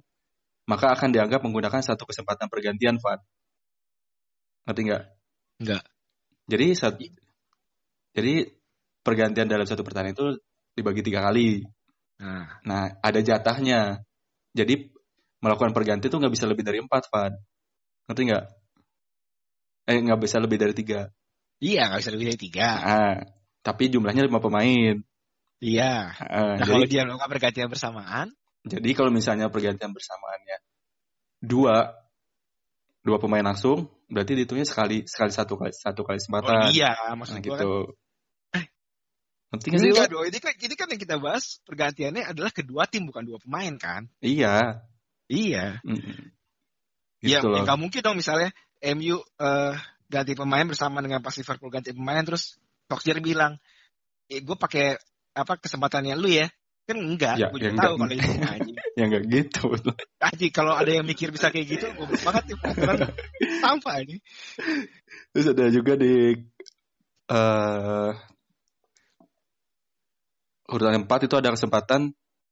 maka akan dianggap menggunakan satu kesempatan pergantian Van ngerti nggak
Nggak.
jadi saat jadi pergantian dalam satu pertandingan itu dibagi tiga kali
Nah,
Nah, ada jatahnya. Jadi melakukan perganti itu nggak bisa lebih dari empat, Van. Ngerti nggak? Eh, nggak bisa lebih dari tiga.
iya nggak bisa lebih dari tiga.
Nah, tapi jumlahnya lima pemain.
Iya.
Nah,
Nah,
jadi,
kalau dia melakukan pergantian bersamaan,
jadi kalau misalnya pergantian bersamaannya dua, dua pemain langsung, berarti dihitungnya sekali sekali satu kali satu kali
oh
kesempatan.
iya,
Nah,
maksud gue
gitu.
kan.
Ngerti nggak sih?
Enggak
lo?
dong, ini kan, ini kan yang kita bahas pergantiannya adalah kedua tim bukan dua pemain kan?
Iya.
Iya.
Mm.
Iya,
Gitu loh.
nggak mungkin dong misalnya MU eh, ganti pemain bersama dengan pas Liverpool ganti pemain terus Solskjaer bilang, eh, gue pakai apa kesempatannya lu ya? Kan enggak,
Ya,
gue
ya
juga tahu
enggak.
kalau itu anjing.
Ya nggak gitu.
Anjing, kalau ada yang mikir bisa kayak gitu, goblok banget peraturan sampah ini.
Terus ada juga di eh urutan empat itu ada kesempatan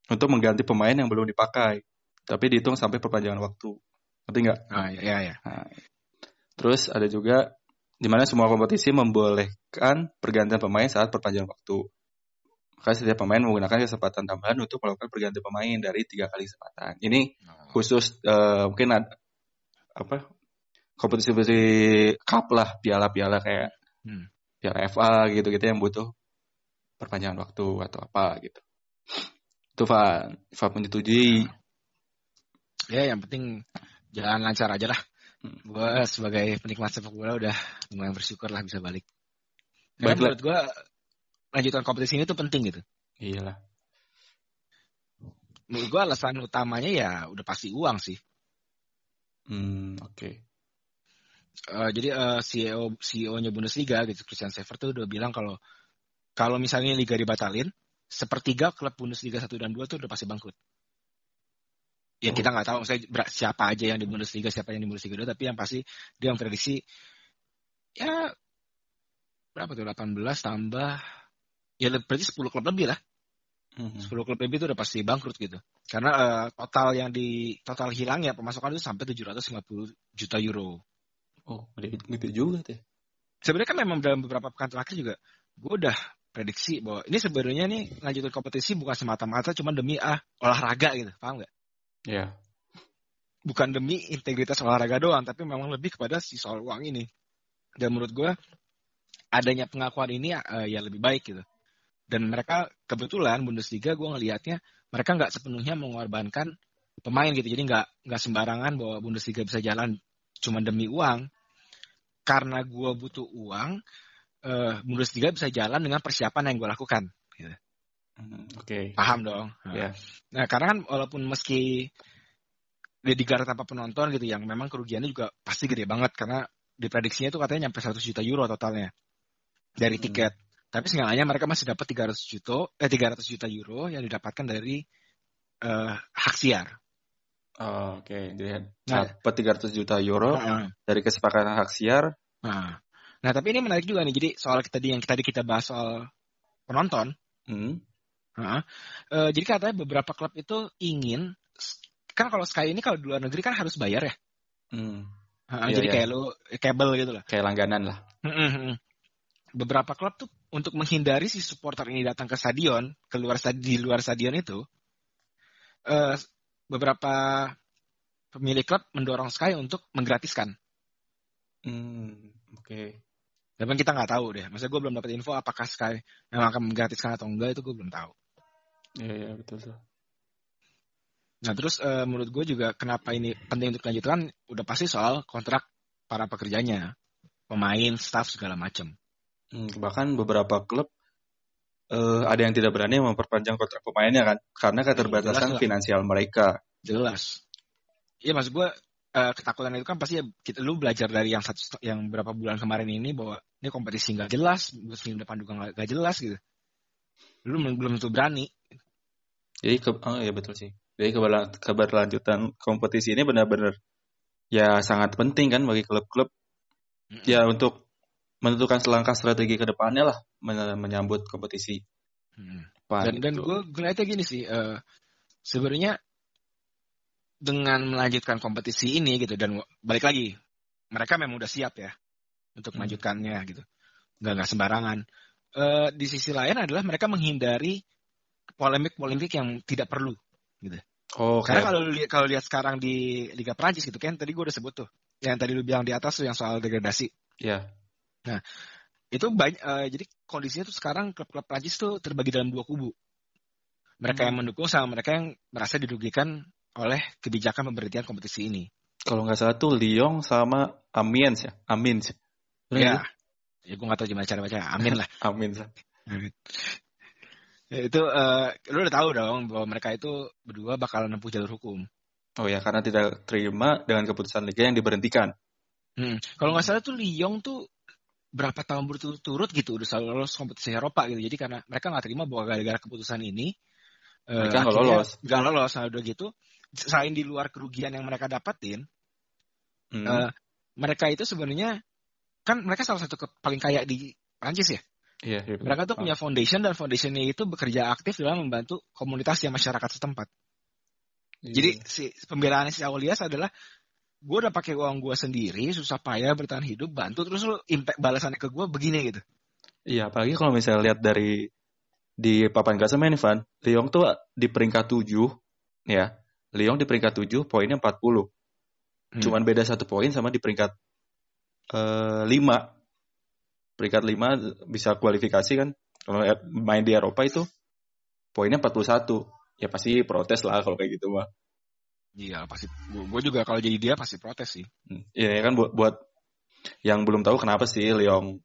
untuk mengganti pemain yang belum dipakai, tapi dihitung sampai perpanjangan waktu. Ngerti nggak?
Ah, ya, ya.
Terus ada juga di mana semua kompetisi membolehkan pergantian pemain saat perpanjangan waktu. Maka setiap pemain menggunakan kesempatan tambahan untuk melakukan pergantian pemain dari tiga kali kesempatan. Ini khusus eh, mungkin ada apa kompetisi-kompetisi cup lah, piala-piala kayak
Hmm.
piala FA gitu-gitu yang butuh perpanjangan waktu atau apa gitu. Itu Pak, Pak menyetujui.
Ya, yang penting jalan lancar aja lah.
Hmm.
Gue sebagai penikmat sepak bola udah lumayan bersyukur lah bisa balik. Karena
Baiklah.
menurut gue lanjutan kompetisi ini tuh penting gitu.
Iyalah.
Menurut gue alasan utamanya ya udah pasti uang sih.
Hmm, oke.
Eh, jadi eh, CEO CEO-nya Bundesliga gitu Christian Seifert tuh udah bilang kalau kalau misalnya liga dibatalin, sepertiga klub Bundesliga 1 dan 2 tuh udah pasti bangkrut. Ya kita nggak tahu ber- siapa aja yang di Bundesliga, siapa yang di Bundesliga 2, tapi yang pasti dia memprediksi ya berapa tuh 18 tambah ya berarti 10 klub lebih lah.
Mhm.
10 klub lebih itu udah pasti bangkrut gitu. Karena eh, total yang di total hilangnya pemasukan itu sampai 750 juta euro.
Oh, gede, gede juga teh.
sebenarnya kan memang dalam beberapa pekan terakhir juga gue udah prediksi bahwa ini sebenarnya nih lanjutin kompetisi bukan semata-mata cuma demi ah olahraga gitu paham nggak
Ya.
bukan demi integritas olahraga doang tapi memang lebih kepada si soal uang ini. Dan menurut gue adanya pengakuan ini eh, ya lebih baik gitu. Dan mereka kebetulan Bundesliga gue ngelihatnya mereka nggak sepenuhnya mengorbankan pemain gitu. Jadi nggak nggak sembarangan bahwa Bundesliga bisa jalan cuma demi uang. Karena gue butuh uang eh Bundesliga bisa jalan dengan persiapan yang gue lakukan
Hmm, Oke.
paham dong
Ya.
nah karena kan walaupun meski dia digarap tanpa penonton gitu yang memang kerugiannya juga pasti gede banget karena diprediksinya itu katanya nyampe 100 juta euro totalnya dari
Hmm.
tiket tapi seenggaknya mereka masih dapat 300 juta eh 300 juta euro yang didapatkan dari eh hak siar
Oh, Oke, jadi
Nah.
dapat 300 juta euro
Heeh.
dari kesepakatan hak siar.
Nah, nah tapi ini menarik juga nih. Jadi soal tadi yang tadi kita bahas soal penonton.
Hmm.
Heeh. Eh, jadi katanya beberapa klub itu ingin kan kalau Sky ini kalau di luar negeri kan harus bayar ya.
Hmm.
Ha,
Iya,
jadi
iya.
kayak lu kabel gitu lah.
Kayak langganan lah.
Beberapa klub tuh untuk menghindari si supporter ini datang ke stadion, keluar stadion di luar stadion itu, eh, beberapa pemilik klub mendorong Sky untuk menggratiskan.
Hmm. Oke.
Tapi kita nggak tahu deh. Maksudnya gue belum dapat info apakah Sky memang akan menggratiskan atau enggak itu gue belum tahu.
Iya, iya betul tuh.
Nah terus eh, menurut gue juga kenapa ini penting untuk dilanjutkan udah pasti soal kontrak para pekerjanya, pemain, staff segala macam.
Hmm, bahkan beberapa klub eh, ada yang tidak berani memperpanjang kontrak pemainnya kan karena keterbatasan
jelas lah.
finansial mereka.
Jelas. Iya maksud gue eh, ketakutan itu kan pasti ya kita lu belajar dari yang satu yang berapa bulan kemarin ini bahwa ini kompetisi nggak jelas, musim depan juga nggak jelas gitu. Lu belum belum tentu berani.
Jadi ke, oh ya betul sih. Jadi keberla- keberlanjutan kompetisi ini benar-benar ya sangat penting kan bagi klub-klub ya untuk menentukan selangkah strategi ke depannya lah men- menyambut kompetisi.
Hmm. Dan dan
gitu.
gue ngeliatnya gini sih, eh, sebenarnya dengan melanjutkan kompetisi ini gitu dan balik lagi mereka memang udah siap ya untuk
Hmm.
melanjutkannya gitu, nggak nggak sembarangan. Eh, di sisi lain adalah mereka menghindari polemik-polemik yang tidak perlu.
Oh,
Karena
kayak-
kalau lu lihat kalau lihat sekarang di Liga Prancis gitu kan, tadi gue udah sebut tuh, yang tadi lu bilang di atas tuh yang soal degradasi.
ya.
Itu banyak, eh, jadi kondisinya tuh sekarang klub-klub Prancis tuh terbagi dalam dua kubu. Mereka yang
Hmm.
mendukung sama mereka yang merasa dirugikan oleh kebijakan pemberhentian kompetisi ini.
Kalau nggak salah tuh Lyon sama Amiens ya. Amiens.
Ya,
nggak
ya gue gak tahu gimana cara baca. Amin lah.
Amiens.
Ya, itu eh, lu udah tahu dong bahwa mereka itu berdua bakal nempuh jalur hukum.
Oh ya, karena tidak terima dengan keputusan liga yang diberhentikan.
Hmm. Kalau nggak salah tuh Lyon tuh berapa tahun berturut-turut gitu udah selalu lolos kompetisi Eropa gitu. Jadi karena mereka nggak terima bahwa gara-gara keputusan ini eh,
Mereka nggak
akhirnya
lolos.
Nggak lolos. Nah, udah gitu selain di luar kerugian yang mereka dapatin,
Hmm.
eh, mereka itu sebenarnya kan mereka salah satu ke- paling kaya di Prancis ya.
Iya, iya.
Mereka tuh punya foundation dan foundationnya itu bekerja aktif dalam membantu komunitas yang masyarakat setempat.
Iya.
Jadi si pembelaan si Aulias adalah gue udah pakai uang gue sendiri, susah payah bertahan hidup, bantu terus lu impact balasannya ke gue begini gitu.
Iya, apalagi kalau misalnya lihat dari di papan klasemen nih, Van. Lyon tuh di peringkat 7, ya. Lyon di peringkat 7, poinnya 40.
Hmm.
Cuman beda satu poin sama di peringkat eh, 5. Peringkat 5 bisa kualifikasi kan. Kalau main di Eropa itu poinnya 41. Ya pasti protes lah kalau kayak gitu mah.
Iya pasti. Gue juga kalau jadi dia pasti protes sih.
Hmm. Iya ya kan buat, buat yang belum tahu kenapa sih Lyon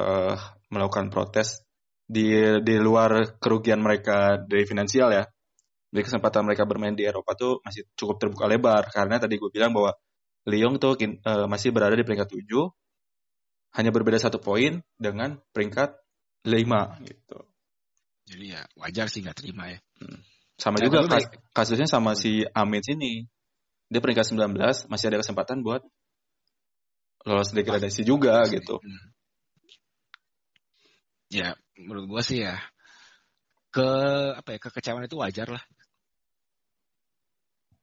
eh, melakukan protes di di luar kerugian mereka dari finansial ya. Jadi kesempatan mereka bermain di Eropa tuh masih cukup terbuka lebar karena tadi gue bilang bahwa Lyon tuh eh, masih berada di peringkat 7 hanya berbeda satu poin dengan peringkat 5 gitu.
Jadi ya wajar sih nggak terima ya.
Sama
Nah,
juga kas- kasusnya sama si Amin sini. Dia peringkat 19 masih ada kesempatan buat lolos degradasi juga gitu.
Hmm. Ya menurut gue sih ya ke apa ya kekecewaan itu wajar lah.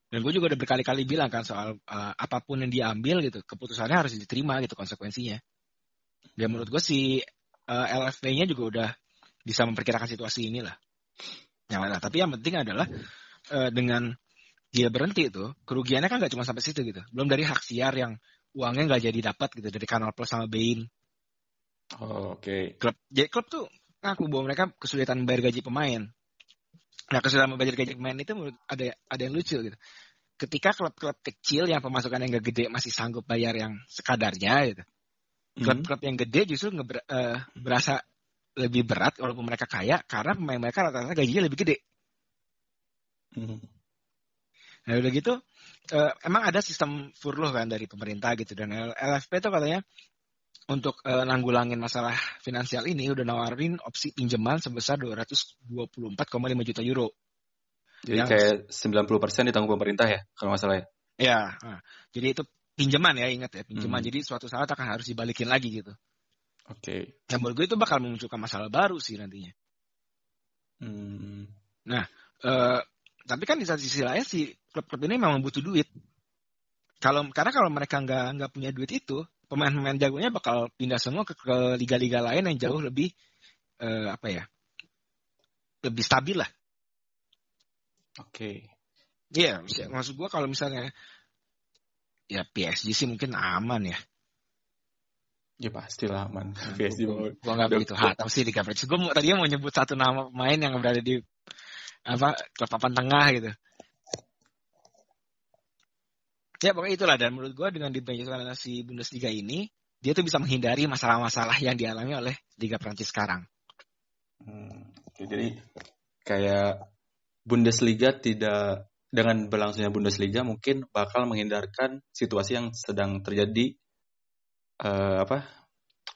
Dan gue juga udah berkali-kali bilang kan soal uh, apa pun yang diambil gitu, keputusannya harus diterima gitu konsekuensinya. Dan menurut gue si uh, LFP-nya juga udah bisa memperkirakan situasi inilah. Yang lain. Tapi yang penting adalah uh, dengan dia berhenti itu, kerugiannya kan nggak cuma sampai situ gitu. Belum dari hak siar yang uangnya nggak jadi dapat gitu dari Kanal Plus sama Bein.
Oh, Oke.
Klub, jadi klub tuh ngaku bahwa mereka kesulitan membayar gaji pemain. Nah kesulitan membayar gaji pemain itu menurut ada ada yang lucu gitu. Ketika klub-klub kecil yang pemasukan yang gak gede masih sanggup bayar yang sekadarnya gitu.
Hmm.
Klub-klub yang gede justru ngeber- eh, berasa lebih berat walaupun mereka kaya karena pemain mereka rata-rata gajinya lebih gede.
Hmm.
Nah udah gitu eh, emang ada sistem furlough kan dari pemerintah gitu dan LFP itu katanya untuk eh, nanggulangin masalah finansial ini udah nawarin opsi pinjaman sebesar 224,5 juta euro.
Jadi
Yang-
kayak 90% ditanggung pemerintah ya, kalau nggak salah ya.
Ya, nah, jadi itu pinjaman ya ingat ya pinjaman.
Hmm.
Jadi suatu saat akan harus dibalikin lagi gitu.
Oke.
Dan menurut gue itu bakal memunculkan masalah baru sih nantinya.
Hmm.
Eh, tapi kan di satu sisi lain si klub-klub ini memang butuh duit. Kalau karena kalau mereka nggak nggak punya duit itu, pemain-pemain jagonya bakal pindah semua ke, ke liga-liga lain yang jauh lebih uh, apa ya, lebih stabil lah.
Oke.
Iya, yeah, maksud gua kalau misalnya ya PSG sih mungkin aman ya.
Ya pastilah aman. PSG
gua, gua nggak begitu hatam sih di coverage. Gue tadinya mau nyebut satu nama pemain yang berada di apa klub papan tengah gitu. Ya pokoknya itulah dan menurut gue dengan dibentukkan si Bundesliga ini dia tuh bisa menghindari masalah-masalah yang dialami oleh Liga Prancis sekarang.
Hmm, jadi kayak Bundesliga tidak dengan berlangsungnya Bundesliga mungkin bakal menghindarkan situasi yang sedang terjadi uh, apa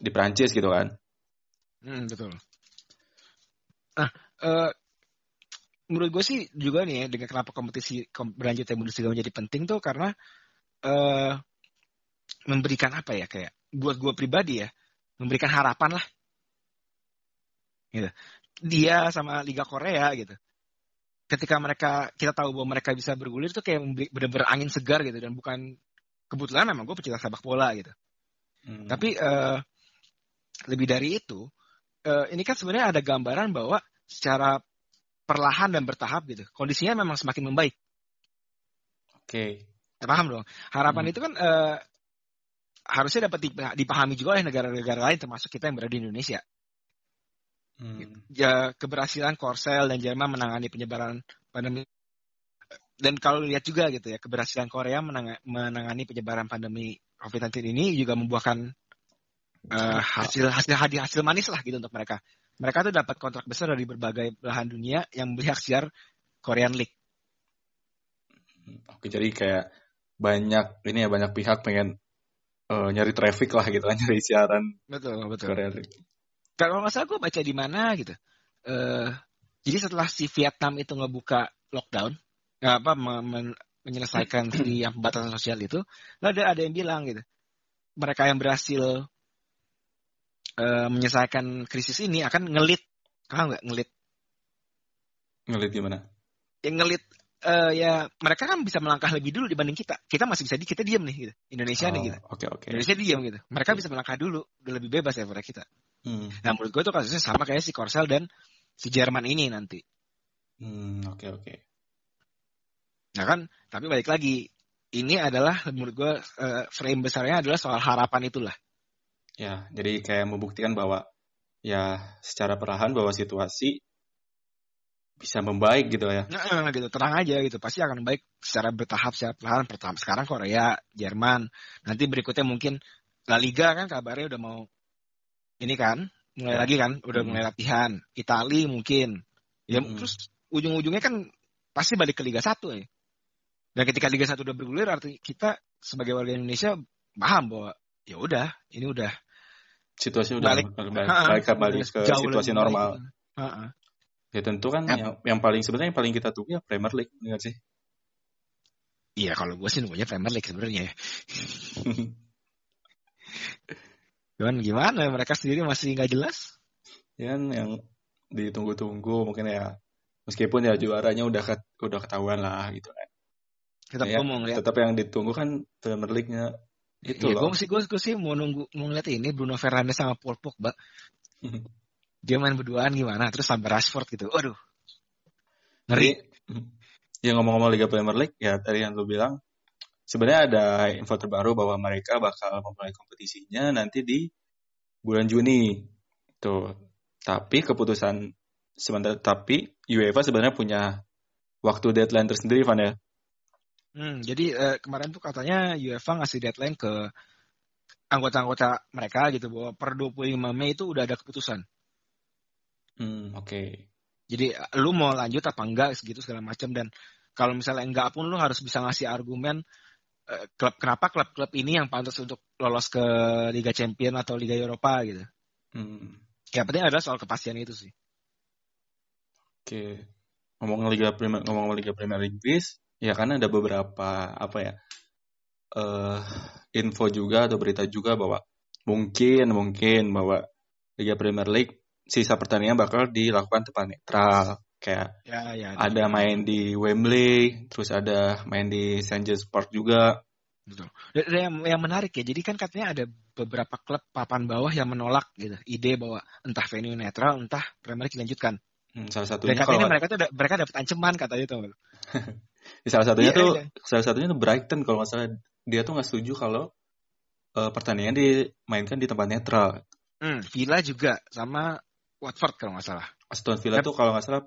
di Prancis gitu kan?
Hmm, betul. Nah, uh, menurut gue sih juga nih ya dengan kenapa kompetisi berlanjutnya Bundesliga menjadi penting tuh karena uh, memberikan apa ya kayak buat gue pribadi ya memberikan harapan lah gitu dia sama Liga Korea gitu ketika mereka kita tahu bahwa mereka bisa bergulir tuh kayak bener-bener angin segar gitu dan bukan kebetulan memang gue pecinta sepak bola gitu hmm. tapi uh, lebih dari itu uh, ini kan sebenarnya ada gambaran bahwa secara perlahan dan bertahap gitu. Kondisinya memang semakin membaik.
Oke.
Okay. Paham dong. Harapan hmm. itu kan uh, harusnya dapat dipahami juga oleh negara-negara lain termasuk kita yang berada di Indonesia. Hmm. Ya keberhasilan Korsel dan Jerman menangani penyebaran pandemi dan kalau lihat juga gitu ya keberhasilan Korea menang menangani penyebaran pandemi COVID-19 ini juga membuahkan uh, hasil hasil hasil hasil manis lah gitu untuk mereka mereka tuh dapat kontrak besar dari berbagai belahan dunia yang beli hak siar Korean League.
Oke, jadi kayak banyak ini ya banyak pihak pengen uh, nyari traffic lah gitu kan nyari siaran.
Betul betul. Korean League. Kalau nggak salah gue baca di mana gitu. Uh, jadi setelah si Vietnam itu ngebuka lockdown, nggak apa men menyelesaikan si yang pembatasan sosial itu, ada ada yang bilang gitu, mereka yang berhasil uh, menyelesaikan krisis ini akan ngelit, paham nggak ngelit?
Ngelit gimana?
Yang ngelit uh, ya mereka kan bisa melangkah lebih dulu dibanding kita. Kita masih bisa di kita diam nih gitu. Indonesia oh, nih gitu.
Oke okay, oke. Okay.
Indonesia diam gitu. Mereka bisa melangkah dulu, udah lebih bebas ya daripada kita. Hmm. Nah menurut gue itu kasusnya sama kayak si Korsel dan si Jerman ini nanti.
Hmm oke okay, oke. Okay.
Nah kan, tapi balik lagi ini adalah menurut gue uh, frame besarnya adalah soal harapan itulah.
Ya, jadi kayak membuktikan bahwa ya secara perlahan bahwa situasi bisa membaik gitu ya.
Nah, gitu, tenang aja gitu. Pasti akan baik secara bertahap, secara perlahan. Pertama sekarang Korea, Jerman, nanti berikutnya mungkin La Liga kan kabarnya udah mau ini kan, mulai ya. lagi kan, udah hmm. mulai latihan. Itali mungkin. Ya hmm. terus ujung-ujungnya kan pasti balik ke Liga 1 ya. Dan ketika Liga 1 udah bergulir artinya kita sebagai warga Indonesia paham bahwa ya udah, ini udah
situasi udah balik, balik, balik kembali ke situasi normal. Ha Ya tentu kan ya. yang, yang paling sebenarnya yang paling kita tunggu ya Premier League, enggak sih?
Iya, kalau gue sih nunggunya Premier League sebenarnya. Cuman gimana? Mereka sendiri masih nggak jelas.
Ya kan yang ditunggu-tunggu mungkin ya meskipun ya juaranya udah ket, udah ketahuan lah gitu kan.
Tetap ya, ngomong
ya. Tetap yang ditunggu kan Premier League-nya
itu ya, loh. Gue sih gue, gue sih mau nunggu mau ngeliat ini Bruno Fernandes sama Paul Pogba. Dia main berduaan gimana? Terus sampai Rashford gitu. Waduh. Ngeri.
Ya ngomong-ngomong Liga Premier League ya tadi yang lu bilang sebenarnya ada info terbaru bahwa mereka bakal memulai kompetisinya nanti di bulan Juni. Tuh. Tapi keputusan sementara tapi UEFA sebenarnya punya waktu deadline tersendiri Van ya.
Hmm, jadi eh, kemarin tuh katanya UEFA ngasih deadline ke anggota-anggota mereka gitu bahwa per 25 Mei itu udah ada keputusan.
Hmm, oke. Okay.
Jadi lu mau lanjut apa enggak segitu segala macam dan kalau misalnya enggak pun lu harus bisa ngasih argumen klub kenapa klub-klub ini yang pantas untuk lolos ke Liga Champion atau Liga Eropa gitu. Hmm. Ya penting adalah soal kepastian itu sih.
Oke. Ngomong Liga Premier ngomong Liga Premier Inggris, Ya karena ada beberapa apa ya uh, info juga atau berita juga bahwa mungkin mungkin bahwa Liga Premier League sisa pertandingan bakal dilakukan tempat netral. Kayak
Ya, ya.
ada main di Wembley, terus ada main di St. James Park juga.
Betul. Dan dan yang, yang menarik ya, jadi kan katanya ada beberapa klub papan bawah yang menolak gitu ide bahwa entah venue netral, entah Premier League dilanjutkan.
Hmm, salah
Dan
satunya
katanya
kalau
mereka tuh mereka dapat ancaman katanya tuh.
salah satunya
Iya,
tuh
iya.
salah satunya tuh Brighton kalau nggak salah dia tuh nggak setuju kalau eh, pertandingan dimainkan di tempat netral.
Hmm, Villa juga sama Watford kalau nggak salah.
Aston Villa tuh kalau nggak salah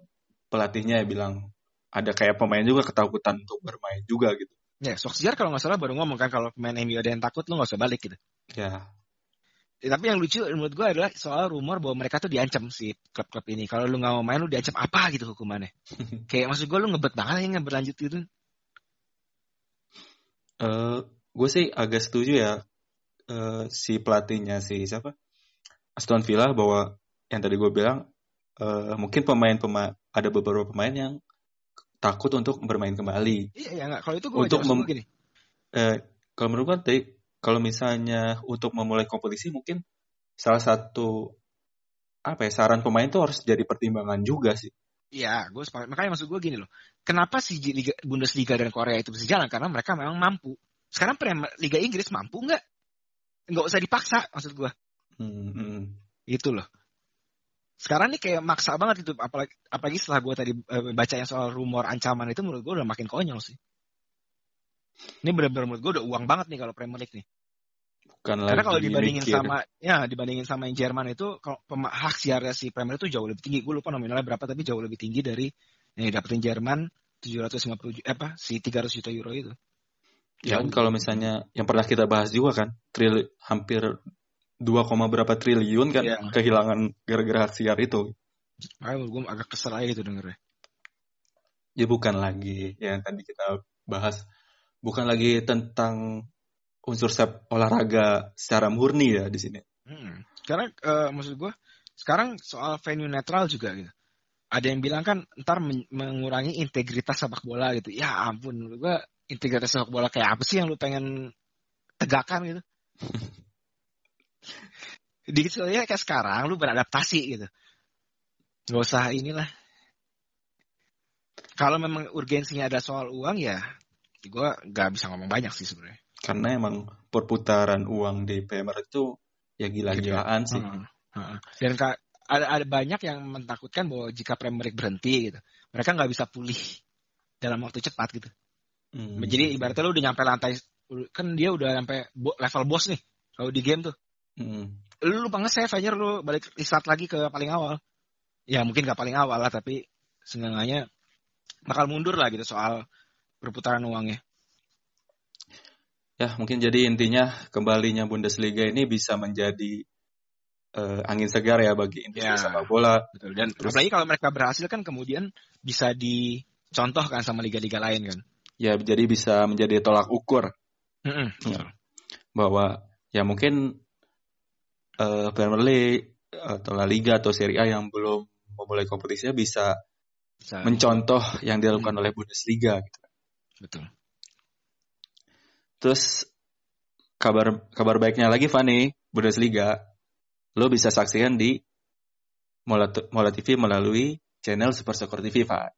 pelatihnya ya bilang ada kayak pemain juga ketakutan untuk bermain juga gitu.
Ya, Solskjaer kalau nggak salah baru ngomong kan kalau pemain MU ada yang takut lu nggak usah balik gitu.
Ya,
Ya, tapi yang lucu menurut gue adalah soal rumor bahwa mereka tuh diancam si klub-klub ini. Kalau lu nggak mau main lu diancam apa gitu hukumannya. Kayak maksud gue lu ngebet banget ya nggak berlanjut gitu.
eh gue sih agak setuju ya eh, si pelatihnya si siapa Aston Villa bahwa yang tadi gue bilang eh, mungkin pemain-pemain ada beberapa pemain yang takut untuk bermain kembali.
Iya ya nggak. Kalau itu gue
Untuk mem-
gini.
Eh, kalau menurut gue kalau misalnya untuk memulai kompetisi mungkin salah satu apa ya saran pemain tuh harus jadi pertimbangan juga sih.
Iya, gue sepakat. Makanya maksud gue gini loh. Kenapa sih Liga, Bundesliga dan Korea itu bisa jalan? Karena mereka memang mampu. Sekarang Premier Liga Inggris mampu nggak? Nggak usah dipaksa maksud gue.
Hmm, hmm.
Itu loh. Sekarang nih kayak maksa banget itu. Apalagi, apalagi setelah gue tadi eh, baca yang soal rumor ancaman itu menurut gue udah makin konyol sih. Ini benar-benar menurut gue udah uang banget nih kalau Premier League nih.
Bukan
Karena kalau dibandingin
mikir.
sama ya dibandingin sama yang Jerman itu kalau hak siarnya si Premier itu jauh lebih tinggi. Gue lupa nominalnya berapa tapi jauh lebih tinggi dari yang dapetin Jerman 750 ju- eh, apa si 300 juta euro itu.
Ya kan kalau misalnya yang pernah kita bahas juga kan, trili, hampir 2, berapa triliun kan
Iya.
kehilangan gara-gara hak siar itu.
Makanya gue agak kesel aja gitu dengernya.
Ya bukan lagi yang tadi kita bahas, bukan lagi tentang unsur sep olahraga secara murni ya di sini.
Hmm. Karena eh, maksud gue sekarang soal venue netral juga gitu. Ada yang bilang kan ntar men- mengurangi integritas sepak bola gitu. Ya ampun, menurut gue integritas sepak bola kayak apa sih yang lu pengen tegakkan gitu? Di ya kayak sekarang lu beradaptasi gitu. Gak usah inilah. Kalau memang urgensinya ada soal uang ya, gue gak bisa ngomong banyak sih sebenarnya.
Karena emang perputaran uang di Premier itu ya gila-gilaan sih.
Heeh, heeh. Dan ada, ada banyak yang mentakutkan bahwa jika Premier League berhenti gitu, mereka nggak bisa pulih dalam waktu cepat gitu.
Hmm.
Jadi ibaratnya lu udah nyampe lantai, kan dia udah nyampe bo- level boss nih. Kalau di game tuh,
Hmm.
Lu lupa nge-save aja lu balik restart lagi ke paling awal. Ya mungkin gak paling awal lah, tapi seenggaknya bakal mundur lah gitu soal perputaran uangnya.
Ya, mungkin jadi intinya kembalinya Bundesliga ini bisa menjadi eh, angin segar ya bagi industri
Ya.
sepak bola.
Betul. Dan
Terus-
apalagi kalau mereka berhasil kan kemudian bisa dicontohkan sama liga-liga lain kan.
Ya, jadi bisa menjadi tolak ukur
Mm-mm, betul.
bahwa ya mungkin eh, Premier League atau La Liga atau Serie A yang belum memulai kompetisinya bisa
Bisa-
mencontoh yang dilakukan oleh Bundesliga gitu.
betul.
Terus kabar kabar baiknya lagi Fani, Bundesliga lo bisa saksikan di Mola, Mola TV melalui channel Super Soccer TV, Pak.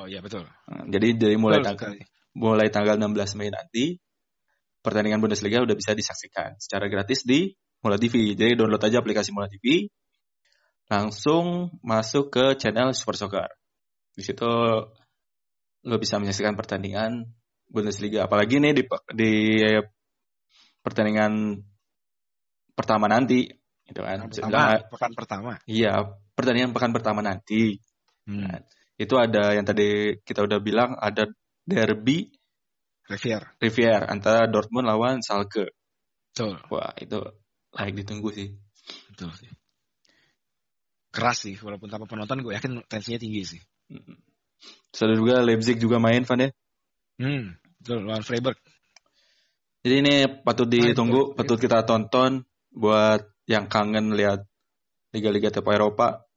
Oh iya betul.
Nah, Jadi dari mulai
Betul
tanggal
sekali.
mulai tanggal 16 Mei nanti pertandingan Bundesliga udah bisa disaksikan secara gratis di Mola TV. Jadi download aja aplikasi Mola TV, langsung masuk ke channel Super Soccer. Di situ lo bisa menyaksikan pertandingan Bundesliga. Apalagi nih di di pertandingan pertama nanti, gitu kan.
Pertama,
bilang,
pekan pertama.
Iya, pertandingan pekan pertama nanti.
Hmm.
Itu ada yang tadi kita udah bilang ada derby
Rivier.
Rivier antara Dortmund lawan Schalke.
Betul.
Wah, itu layak ditunggu sih.
Betul sih. Keras sih, walaupun tanpa penonton gue yakin tensinya tinggi sih.
Terus ada juga Leipzig juga main, Van ya.
Hmm. Betul, lawan Freiburg.
Jadi ini patut ditunggu, patut kita tonton buat yang kangen lihat liga-liga top Eropa.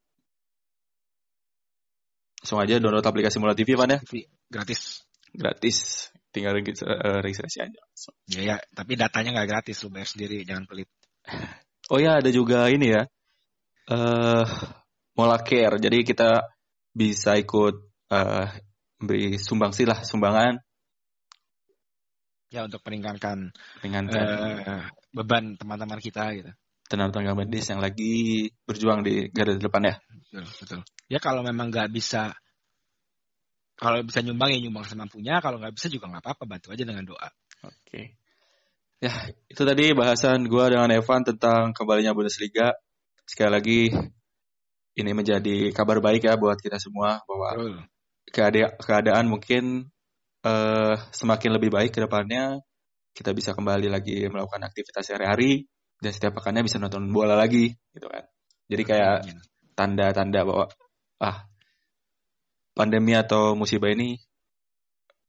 Langsung aja download aplikasi Mola TV, Van ya.
Gratis.
Gratis. Tinggal eh, registrasi aja.
Ya, ya, tapi datanya nggak gratis, lu bayar sendiri, jangan pelit.
Oh ya, ada juga ini ya. Eh Mola Care. Jadi kita bisa ikut uh, beri sumbangsi lah sumbangan.
Ya untuk meringankan
meringankan
uh, beban teman-teman kita gitu.
Tenaga medis yang lagi berjuang di garda depan ya.
Betul betul. Ya kalau memang nggak bisa kalau bisa nyumbang ya nyumbang semampunya. Kalau nggak bisa juga nggak apa-apa bantu aja dengan doa.
Oke. okay. Ya itu tadi bahasan gue dengan Evan tentang kembalinya Bundesliga. Sekali lagi ini menjadi kabar baik ya buat kita semua bahwa keada keadaan mungkin uh, semakin lebih baik ke depannya. Kita bisa kembali lagi melakukan aktivitas sehari-hari dan setiap pekannya bisa nonton bola lagi gitu kan. Jadi kayak tanda-tanda bahwa ah pandemi atau musibah ini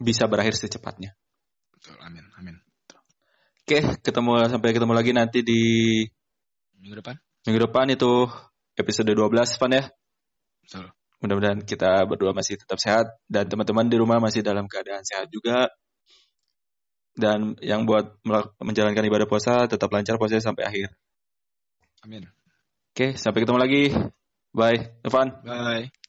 bisa berakhir secepatnya.
Betul amin amin
oke ketemu sampai ketemu lagi nanti di
minggu depan
minggu depan itu episode 12 Van ya
betul
mudah-mudahan kita berdua masih tetap sehat dan teman-teman di rumah masih dalam keadaan sehat juga dan yang buat menjalankan ibadah puasa tetap lancar puasanya sampai akhir.
Amin.
Oke, sampai ketemu lagi. Bye, Evan.
Bye.